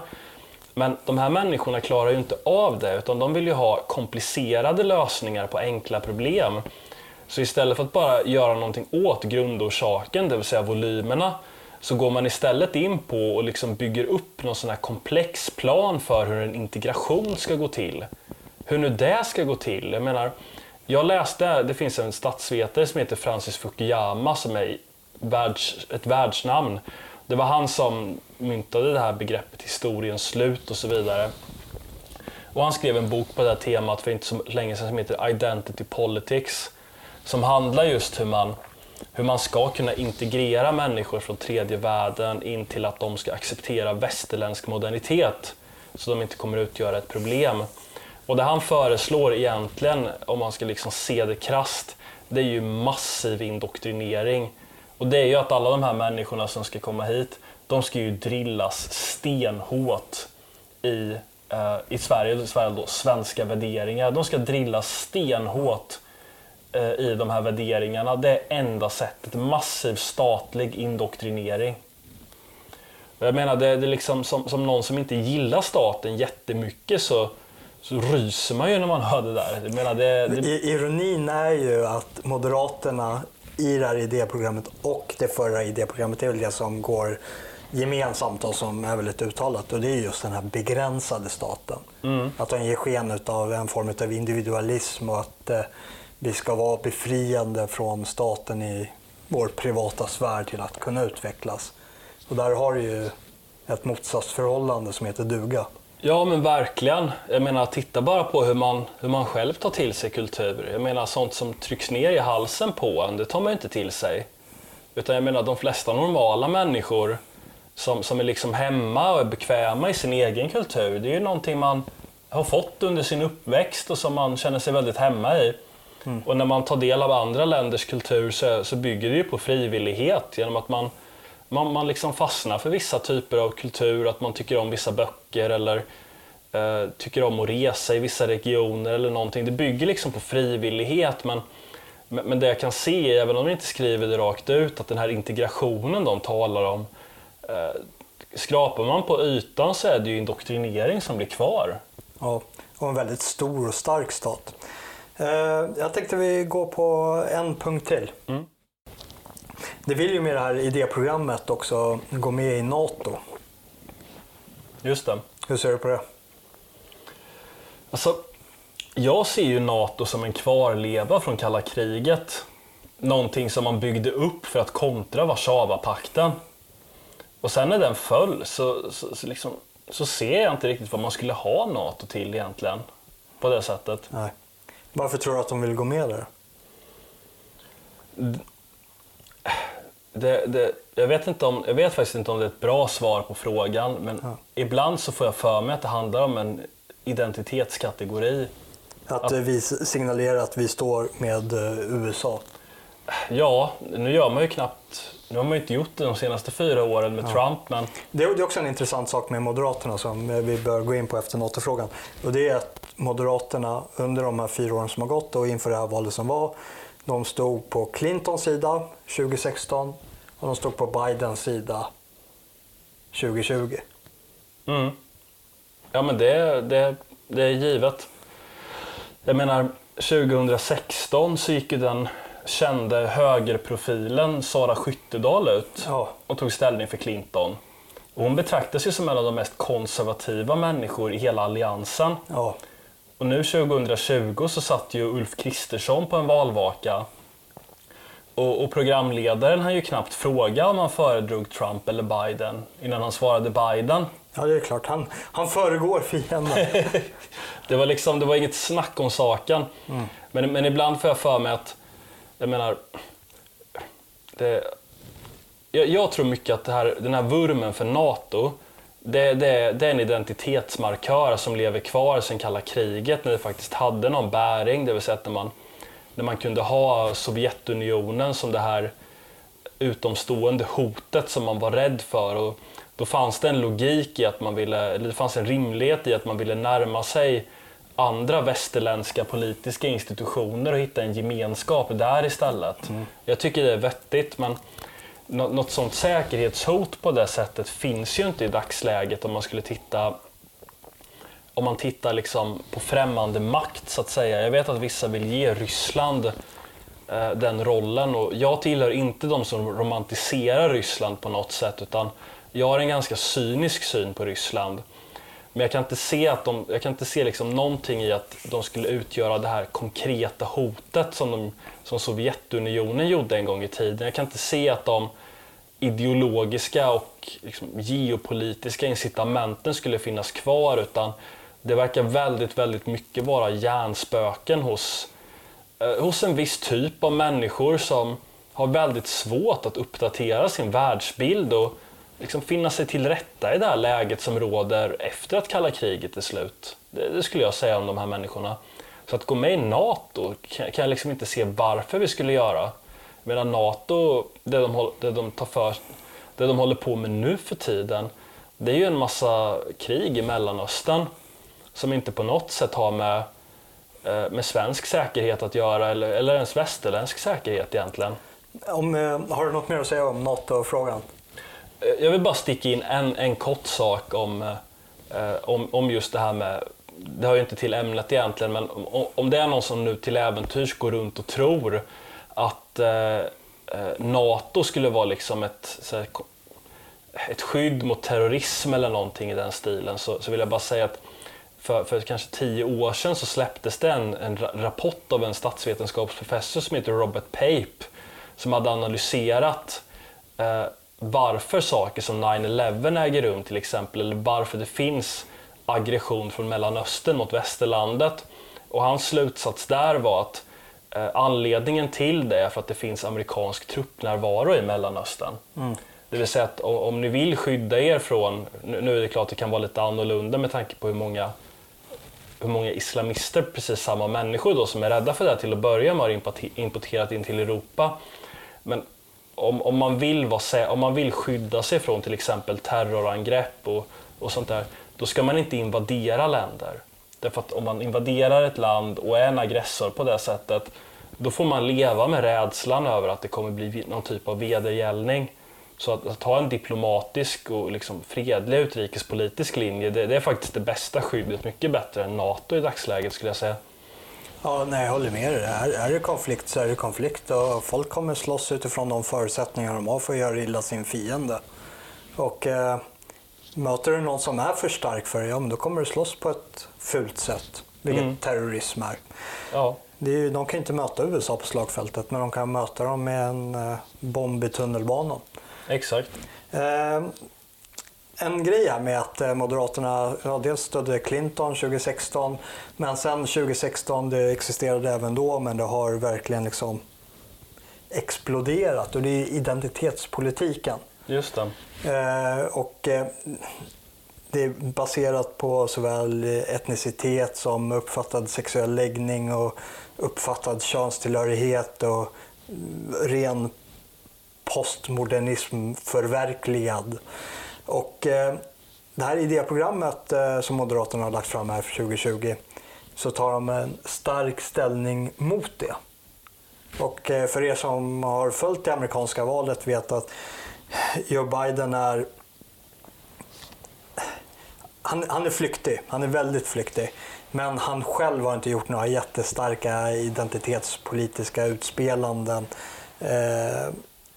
Men de här människorna klarar ju inte av det utan de vill ju ha komplicerade lösningar på enkla problem. Så istället för att bara göra någonting åt grundorsaken, det vill säga volymerna, så går man istället in på och liksom bygger upp någon sån här komplex plan för hur en integration ska gå till. Hur nu det ska gå till. Jag menar, jag läste, det finns en statsvetare som heter Francis Fukuyama som är världs, ett världsnamn. Det var han som myntade det här begreppet historiens slut och så vidare. Och han skrev en bok på det här temat för inte så länge sedan som heter Identity Politics. Som handlar just hur man, hur man ska kunna integrera människor från tredje världen in till att de ska acceptera västerländsk modernitet. Så de inte kommer utgöra ett problem. Och det han föreslår egentligen, om man ska liksom se det krast, det är ju massiv indoktrinering. Och det är ju att alla de här människorna som ska komma hit, de ska ju drillas stenhårt i, eh, i Sverige, i Sverige då, svenska värderingar. De ska drillas stenhårt i de här värderingarna. Det är enda sättet. Massiv statlig indoktrinering. Jag menar, det är liksom som, som någon som inte gillar staten jättemycket så, så ryser man ju när man hör det där. Jag menar, det, det... Ironin är ju att Moderaterna i det här idéprogrammet och det förra idéprogrammet är väl det som går gemensamt och som är väldigt uttalat och det är just den här begränsade staten. Mm. Att den ger sken av en form av individualism och att eh, vi ska vara befriande från staten i vår privata sfär till att kunna utvecklas. Och där har du ju ett motsatsförhållande som heter duga. Ja men verkligen. Jag menar titta bara på hur man, hur man själv tar till sig kultur. Jag menar sånt som trycks ner i halsen på en, det tar man ju inte till sig. Utan jag menar de flesta normala människor som, som är liksom hemma och är bekväma i sin egen kultur, det är ju någonting man har fått under sin uppväxt och som man känner sig väldigt hemma i. Mm. Och när man tar del av andra länders kultur så, så bygger det ju på frivillighet genom att man man, man liksom fastnar för vissa typer av kultur, att man tycker om vissa böcker eller eh, tycker om att resa i vissa regioner eller någonting. Det bygger liksom på frivillighet men, men det jag kan se, även om de inte skriver det rakt ut, att den här integrationen de talar om eh, Skrapar man på ytan så är det ju indoktrinering som blir kvar. Ja, och en väldigt stor och stark stat. Eh, jag tänkte vi går på en punkt till. Mm. Det vill ju med det här idéprogrammet också gå med i NATO. Just det. Hur ser du på det? Alltså, jag ser ju NATO som en kvarleva från kalla kriget. Någonting som man byggde upp för att kontra Warszawapakten. Och sen när den föll så, så, så, liksom, så ser jag inte riktigt vad man skulle ha NATO till egentligen. På det sättet. Nej. Varför tror du att de vill gå med där? Det, det, jag, vet inte om, jag vet faktiskt inte om det är ett bra svar på frågan, men ja. ibland så får jag för mig att det handlar om en identitetskategori. Att, att vi signalerar att vi står med eh, USA? Ja, nu gör man ju knappt nu har man ju inte gjort det de senaste fyra åren med ja. Trump. Men... Det är också en intressant sak med Moderaterna som vi bör gå in på efter NATO-frågan. Och det är att Moderaterna under de här fyra åren som har gått och inför det här valet som var de stod på Clintons sida 2016 och de stod på Bidens sida 2020. Mm. Ja men det, det, det är givet. Jag menar 2016 så gick ju den kände högerprofilen Sara Skyttedal ut ja. och tog ställning för Clinton. Och hon betraktas ju som en av de mest konservativa människor i hela alliansen. Ja. Och nu 2020 så satt ju Ulf Kristersson på en valvaka. Och, och programledaren hann ju knappt fråga om han föredrog Trump eller Biden innan han svarade Biden. Ja, det är klart. Han, han föregår fienden. det, var liksom, det var inget snack om saken. Mm. Men, men ibland får jag för mig att, jag menar, det, jag, jag, tror mycket att här, den här vurmen för NATO, det, det, det, är en identitetsmarkör som lever kvar sedan kalla kriget när det faktiskt hade någon bäring. Det vill säga att när man, när man kunde ha Sovjetunionen som det här utomstående hotet som man var rädd för. Och då fanns det en logik i att man ville, eller det fanns en rimlighet i att man ville närma sig andra västerländska politiska institutioner och hitta en gemenskap där istället. Mm. Jag tycker det är vettigt men något sånt säkerhetshot på det sättet finns ju inte i dagsläget om man skulle titta om man tittar liksom på främmande makt så att säga. Jag vet att vissa vill ge Ryssland eh, den rollen och jag tillhör inte de som romantiserar Ryssland på något sätt utan jag har en ganska cynisk syn på Ryssland. Men jag kan inte se, att de, jag kan inte se liksom någonting i att de skulle utgöra det här konkreta hotet som, de, som Sovjetunionen gjorde en gång i tiden. Jag kan inte se att de ideologiska och liksom, geopolitiska incitamenten skulle finnas kvar utan det verkar väldigt, väldigt mycket vara hjärnspöken hos, eh, hos en viss typ av människor som har väldigt svårt att uppdatera sin världsbild och liksom finna sig till rätta i det här läget som råder efter att kalla kriget är slut. Det, det skulle jag säga om de här människorna. Så att gå med i NATO kan, kan jag liksom inte se varför vi skulle göra. Medan NATO, det de, det de tar för det de håller på med nu för tiden, det är ju en massa krig i Mellanöstern som inte på något sätt har med, eh, med svensk säkerhet att göra eller, eller ens västerländsk säkerhet egentligen. Om, eh, har du något mer att säga om NATO-frågan? Jag vill bara sticka in en, en kort sak om, eh, om, om just det här med det hör ju inte till ämnet egentligen, men om, om det är någon som nu till äventyrs går runt och tror att eh, eh NATO skulle vara liksom ett, så ett skydd mot terrorism eller någonting i den stilen så, så vill jag bara säga att för, för kanske tio år sedan så släpptes det en, en rapport av en statsvetenskapsprofessor som heter Robert Pape som hade analyserat eh, varför saker som 9-11 äger rum till exempel eller varför det finns aggression från Mellanöstern mot västerlandet. Och hans slutsats där var att eh, anledningen till det är för att det finns amerikansk truppnärvaro i Mellanöstern. Mm. Det vill säga att om ni vill skydda er från, nu är det klart att det kan vara lite annorlunda med tanke på hur många, hur många islamister, precis samma människor då, som är rädda för det här till att börja med har importerat in till Europa. Men om, om, man vill vara, om man vill skydda sig från till exempel terrorangrepp och, och sånt där, då ska man inte invadera länder. Därför att om man invaderar ett land och är en aggressor på det sättet, då får man leva med rädslan över att det kommer bli någon typ av vedergällning. Så att, att ha en diplomatisk och liksom fredlig utrikespolitisk linje, det, det, är faktiskt det bästa skyddet. Mycket bättre än NATO i dagsläget skulle jag säga. Ja, nej, jag håller med dig. Är, är det konflikt så är det konflikt och folk kommer slåss utifrån de förutsättningar de har för att göra illa sin fiende. Och eh, möter du någon som är för stark för dig, ja, men då kommer du slåss på ett fult sätt. Vilket mm. terrorism är. Ja. Det är de kan inte möta USA på slagfältet, men de kan möta dem med en eh, bomb i tunnelbanan. Exakt. Eh, en grej här med att eh, Moderaterna ja, dels stödde Clinton 2016 men sen 2016, det existerade även då, men det har verkligen liksom exploderat och det är identitetspolitiken. Just det. Eh, och eh, det är baserat på såväl etnicitet som uppfattad sexuell läggning och uppfattad könstillhörighet och ren postmodernism förverkligad. Och eh, det här idéprogrammet eh, som Moderaterna har lagt fram här för 2020 så tar de en stark ställning mot det. Och eh, för er som har följt det amerikanska valet vet att Joe Biden är han, han är flyktig, han är väldigt flyktig. Men han själv har inte gjort några jättestarka identitetspolitiska utspelanden. Eh,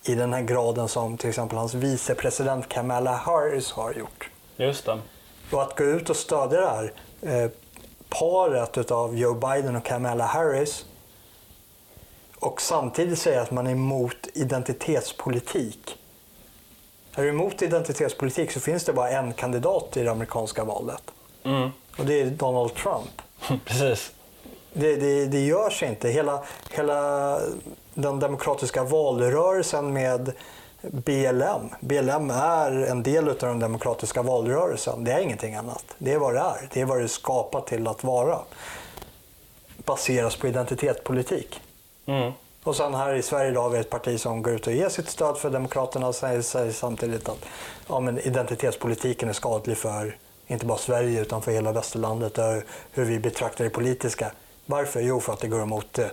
i den här graden som till exempel hans vicepresident Kamala Harris har gjort. Just det. Och att gå ut och stödja det här eh, paret av Joe Biden och Kamala Harris och samtidigt säga att man är emot identitetspolitik. Är du emot identitetspolitik så finns det bara en kandidat i det amerikanska valet. Mm. Och det är Donald Trump. Precis. Det, det, det görs inte. Hela, hela den demokratiska valrörelsen med BLM. BLM är en del av den demokratiska valrörelsen. Det är ingenting annat. Det är vad det är. Det är vad det är skapat till att vara. Baseras på identitetspolitik. Mm. Och sen här i Sverige då har vi ett parti som går ut och ger sitt stöd för Demokraterna och säger, säger samtidigt att ja, men identitetspolitiken är skadlig för inte bara Sverige utan för hela västerlandet och hur vi betraktar det politiska. Varför? Jo, för att det går emot eh,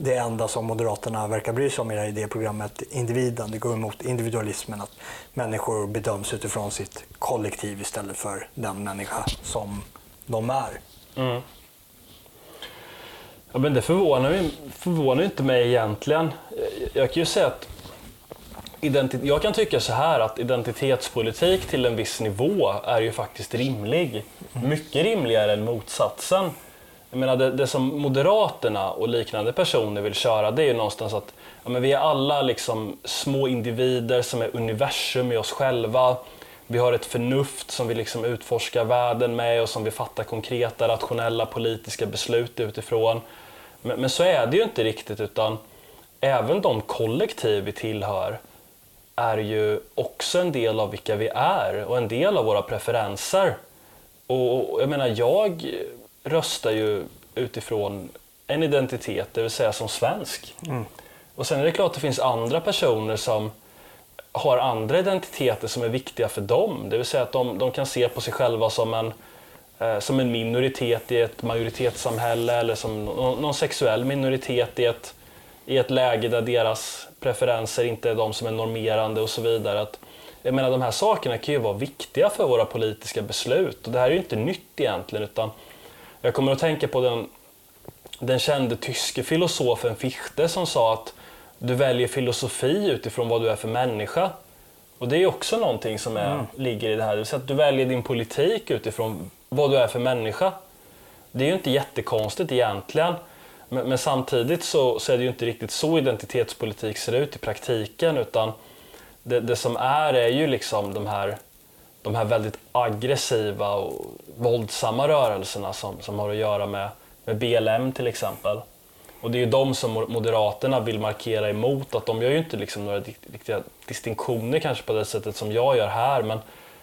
det enda som Moderaterna verkar bry sig om i det här idéprogrammet, individen. Det går emot individualismen, att människor bedöms utifrån sitt kollektiv istället för den människa som de är. Mm. Ja, men det förvånar, förvånar inte mig egentligen. Jag kan ju säga att jag kan tycka så här att identitetspolitik till en viss nivå är ju faktiskt rimlig. Mycket rimligare än motsatsen. Jag menar, det, det som Moderaterna och liknande personer vill köra det är ju någonstans att ja, men vi är alla liksom små individer som är universum i oss själva. Vi har ett förnuft som vi liksom utforskar världen med och som vi fattar konkreta, rationella politiska beslut utifrån. Men, men så är det ju inte riktigt utan även de kollektiv vi tillhör är ju också en del av vilka vi är och en del av våra preferenser. Och jag menar, jag röstar ju utifrån en identitet, det vill säga som svensk. Mm. Och sen är det klart att det finns andra personer som har andra identiteter som är viktiga för dem. Det vill säga att de, de kan se på sig själva som en, eh, som en minoritet i ett majoritetssamhälle eller som någon, någon, sexuell minoritet i ett, i ett läge där deras preferenser inte är de som är normerande och så vidare. Att, jag menar de här sakerna kan ju vara viktiga för våra politiska beslut och det här är ju inte nytt egentligen utan jag kommer att tänka på den, den kände tyske filosofen Fichte som sa att du väljer filosofi utifrån vad du är för människa. Och det är också någonting som är, mm. ligger i det här. Det vill säga att du väljer din politik utifrån vad du är för människa. Det är ju inte jättekonstigt egentligen. Men, men samtidigt så, så, är det ju inte riktigt så identitetspolitik ser ut i praktiken. Utan det, det som är är ju liksom de här, de här väldigt aggressiva och våldsamma rörelserna som, som har att göra med, med BLM till exempel. Och det är ju de som Moderaterna vill markera emot, att de gör ju inte liksom några riktiga distinktioner kanske på det sättet som jag gör här, men,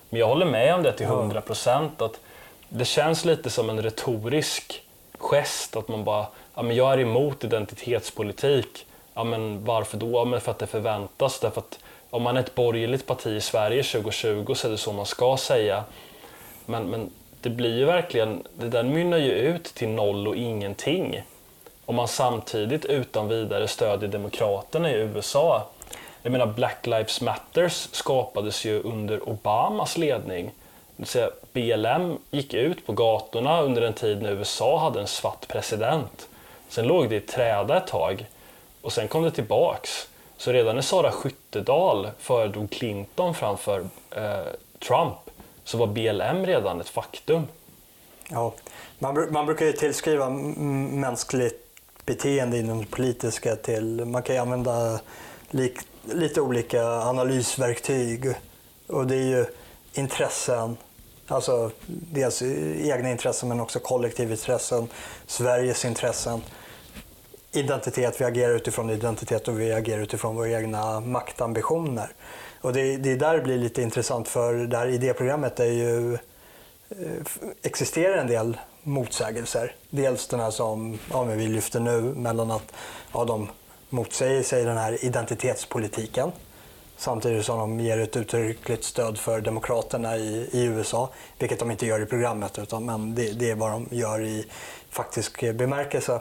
men jag håller med om det till 100 procent. Att det känns lite som en retorisk gest, att man bara, ja men jag är emot identitetspolitik. Ja men varför då? Ja, men för att det förväntas. Därför att om man är ett borgerligt parti i Sverige 2020 så är det så man ska säga. Men, men det blir ju verkligen, det där mynnar ju ut till noll och ingenting om man samtidigt utan vidare stödjer Demokraterna i USA. Jag menar Black Lives Matters skapades ju under Obamas ledning. Säga, BLM gick ut på gatorna under en tid när USA hade en svart president. Sen låg det i träda ett tag och sen kom det tillbaks. Så redan när Sara Skyttedal föredrog Clinton framför eh, Trump så var BLM redan ett faktum. Ja, man, man brukar ju tillskriva mänskligt beteende inom det politiska till, man kan ju använda lik, lite olika analysverktyg och det är ju intressen, alltså dels egna intressen men också kollektivintressen, Sveriges intressen, identitet, vi agerar utifrån identitet och vi agerar utifrån våra egna maktambitioner. Och det, det är där det blir lite intressant för det här idéprogrammet är ju, eh, existerar en del motsägelser. Dels den här som ja, vi lyfter nu mellan att ja, de motsäger sig den här identitetspolitiken samtidigt som de ger ett uttryckligt stöd för demokraterna i, i USA, vilket de inte gör i programmet, utan, men det, det är vad de gör i faktisk bemärkelse.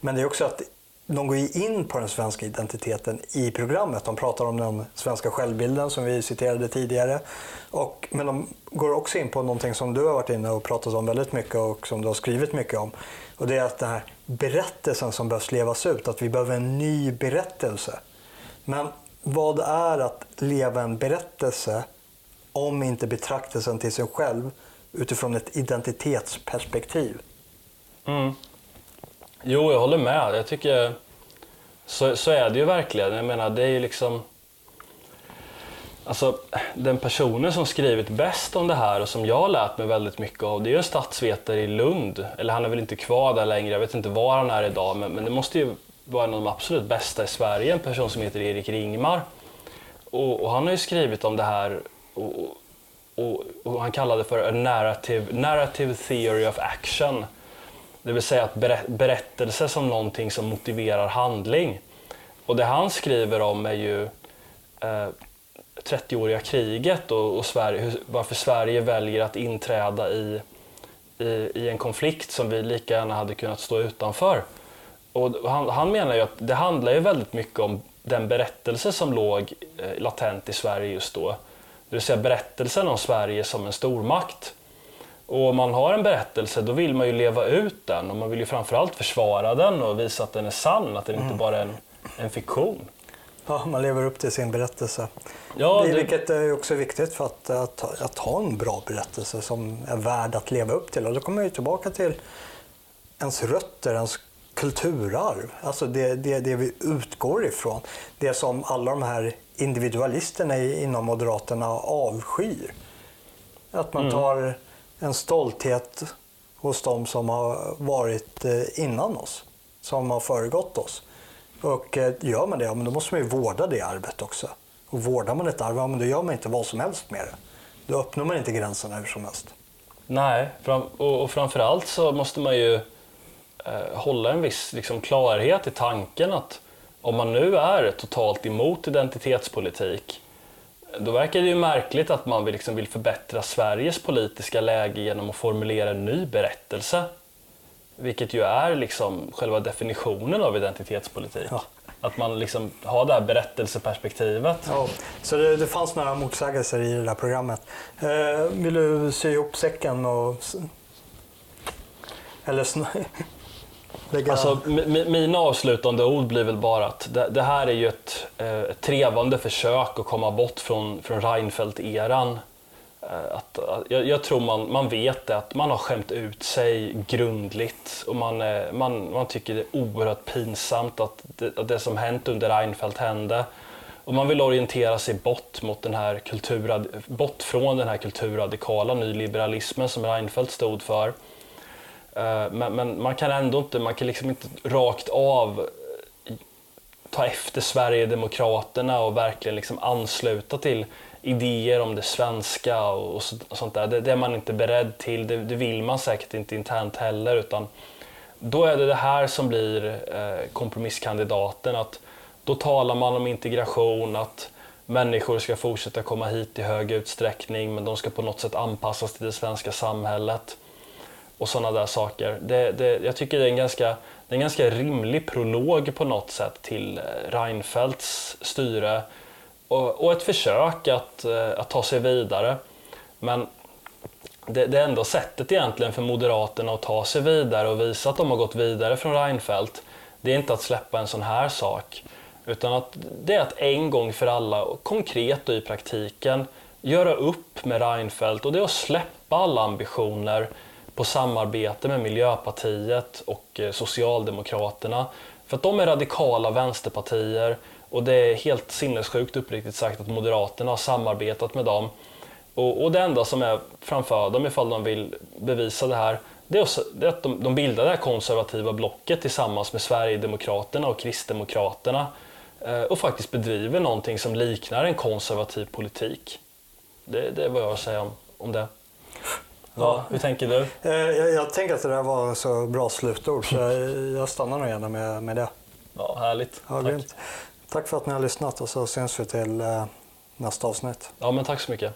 Men det är också att de går in på den svenska identiteten i programmet. De pratar om den svenska självbilden som vi citerade tidigare. Och, men de går också in på någonting som du har varit inne och pratat om väldigt mycket och som du har skrivit mycket om. Och det är att den här berättelsen som behövs levas ut, att vi behöver en ny berättelse. Men vad är att leva en berättelse om inte betraktelsen till sig själv utifrån ett identitetsperspektiv? Mm. Jo, jag håller med. Jag tycker så, så är det ju verkligen. Jag menar, det är ju liksom... Alltså, den personen som skrivit bäst om det här och som jag har lärt mig väldigt mycket av, det är ju en statsvetare i Lund. Eller han är väl inte kvar där längre, jag vet inte var han är idag, men, men det måste ju vara en av de absolut bästa i Sverige, en person som heter Erik Ringmar. Och, och han har ju skrivit om det här och, och, och han kallade det för a narrative, narrative theory of action. Det vill säga att berättelse som någonting som motiverar handling. Och det han skriver om är ju eh, 30-åriga kriget och, och Sverige, varför Sverige väljer att inträda i, i, i, en konflikt som vi lika gärna hade kunnat stå utanför. Och han, han menar ju att det handlar ju väldigt mycket om den berättelse som låg eh, latent i Sverige just då. Det vill säga berättelsen om Sverige som en stormakt. Och om man har en berättelse då vill man ju leva ut den och man vill ju framförallt försvara den och visa att den är sann, att den mm. inte bara är en, en fiktion. Ja, man lever upp till sin berättelse. Ja, det... Vilket är också viktigt för att, att, att, ha en bra berättelse som är värd att leva upp till. Och då kommer jag tillbaka till ens rötter, ens kulturarv. Alltså det, det, det vi utgår ifrån. Det som alla de här individualisterna inom Moderaterna avskyr. Att man tar en stolthet hos de som har varit eh, innan oss, som har föregått oss. Och eh, gör man det, ja, men då måste man ju vårda det arvet också. Och vårdar man ett arv, ja, men då gör man inte vad som helst med det. Då öppnar man inte gränserna hur som helst. Nej, och, framförallt så måste man ju eh, hålla en viss liksom, klarhet i tanken att om man nu är totalt emot identitetspolitik då verkar det ju märkligt att man vill, liksom, vill förbättra Sveriges politiska läge genom att formulera en ny berättelse. Vilket ju är liksom själva definitionen av identitetspolitik. Ja. Att man liksom har det här berättelseperspektivet. Ja, så det, det fanns några motsägelser i det där programmet. Eh, vill du sy ihop säcken och... Eller sn... lägga... Alltså, mina avslutande ord blir väl bara att det, det här är ju ett, eh, ett trevande försök att komma bort från, från Reinfeldt-eran. Eh, att, att, jag, jag tror man, man vet det, att man har skämt ut sig grundligt och man, eh, man, man tycker det är oerhört pinsamt att det, att det som hänt under Reinfeldt hände. Och man vill orientera sig bort, mot den här kulturrad, bort från den här kulturradikala nyliberalismen som Reinfeldt stod för. Eh, men, men man kan ändå inte, man kan liksom inte rakt av eh, ta efter Sverigedemokraterna och verkligen liksom ansluta till idéer om det svenska och, och sånt där. Det, det är man inte beredd till, det, det vill man säkert inte internt heller. Utan då är det det här som blir eh, kompromisskandidaten. Att då talar man om integration, att människor ska fortsätta komma hit i hög utsträckning men de ska på något sätt anpassas till det svenska samhället och sådana där saker. Det, det, jag tycker det är en ganska, det är en ganska rimlig prolog på något sätt till eh, Reinfeldts styre och, och ett försök att, eh, att ta sig vidare. Men det, det enda sättet egentligen för Moderaterna att ta sig vidare och visa att de har gått vidare från Reinfeldt, det är inte att släppa en sån här sak. Utan att det är att en gång för alla, konkret och i praktiken, göra upp med Reinfeldt och det är att släppa alla ambitioner på samarbete med Miljöpartiet och eh, Socialdemokraterna. För att de är radikala vänsterpartier och det är helt sinnessjukt uppriktigt sagt att Moderaterna har samarbetat med dem. Och, och det enda som är framför dem ifall de vill bevisa det här, det är, också, det är att de, de bildar det här konservativa blocket tillsammans med Sverigedemokraterna och Kristdemokraterna eh, och faktiskt bedriver någonting som liknar en konservativ politik. Det, det är vad jag har att säga om, om det. Ja, hur tänker du? Eh, jag, jag tänker att det där var så bra slutord så jag, jag stannar nog gärna med, med det. Ja, härligt. Ja, Tack. grymt. Tack för att ni har lyssnat och så syns vi till eh, nästa avsnitt. Ja, men tack så mycket.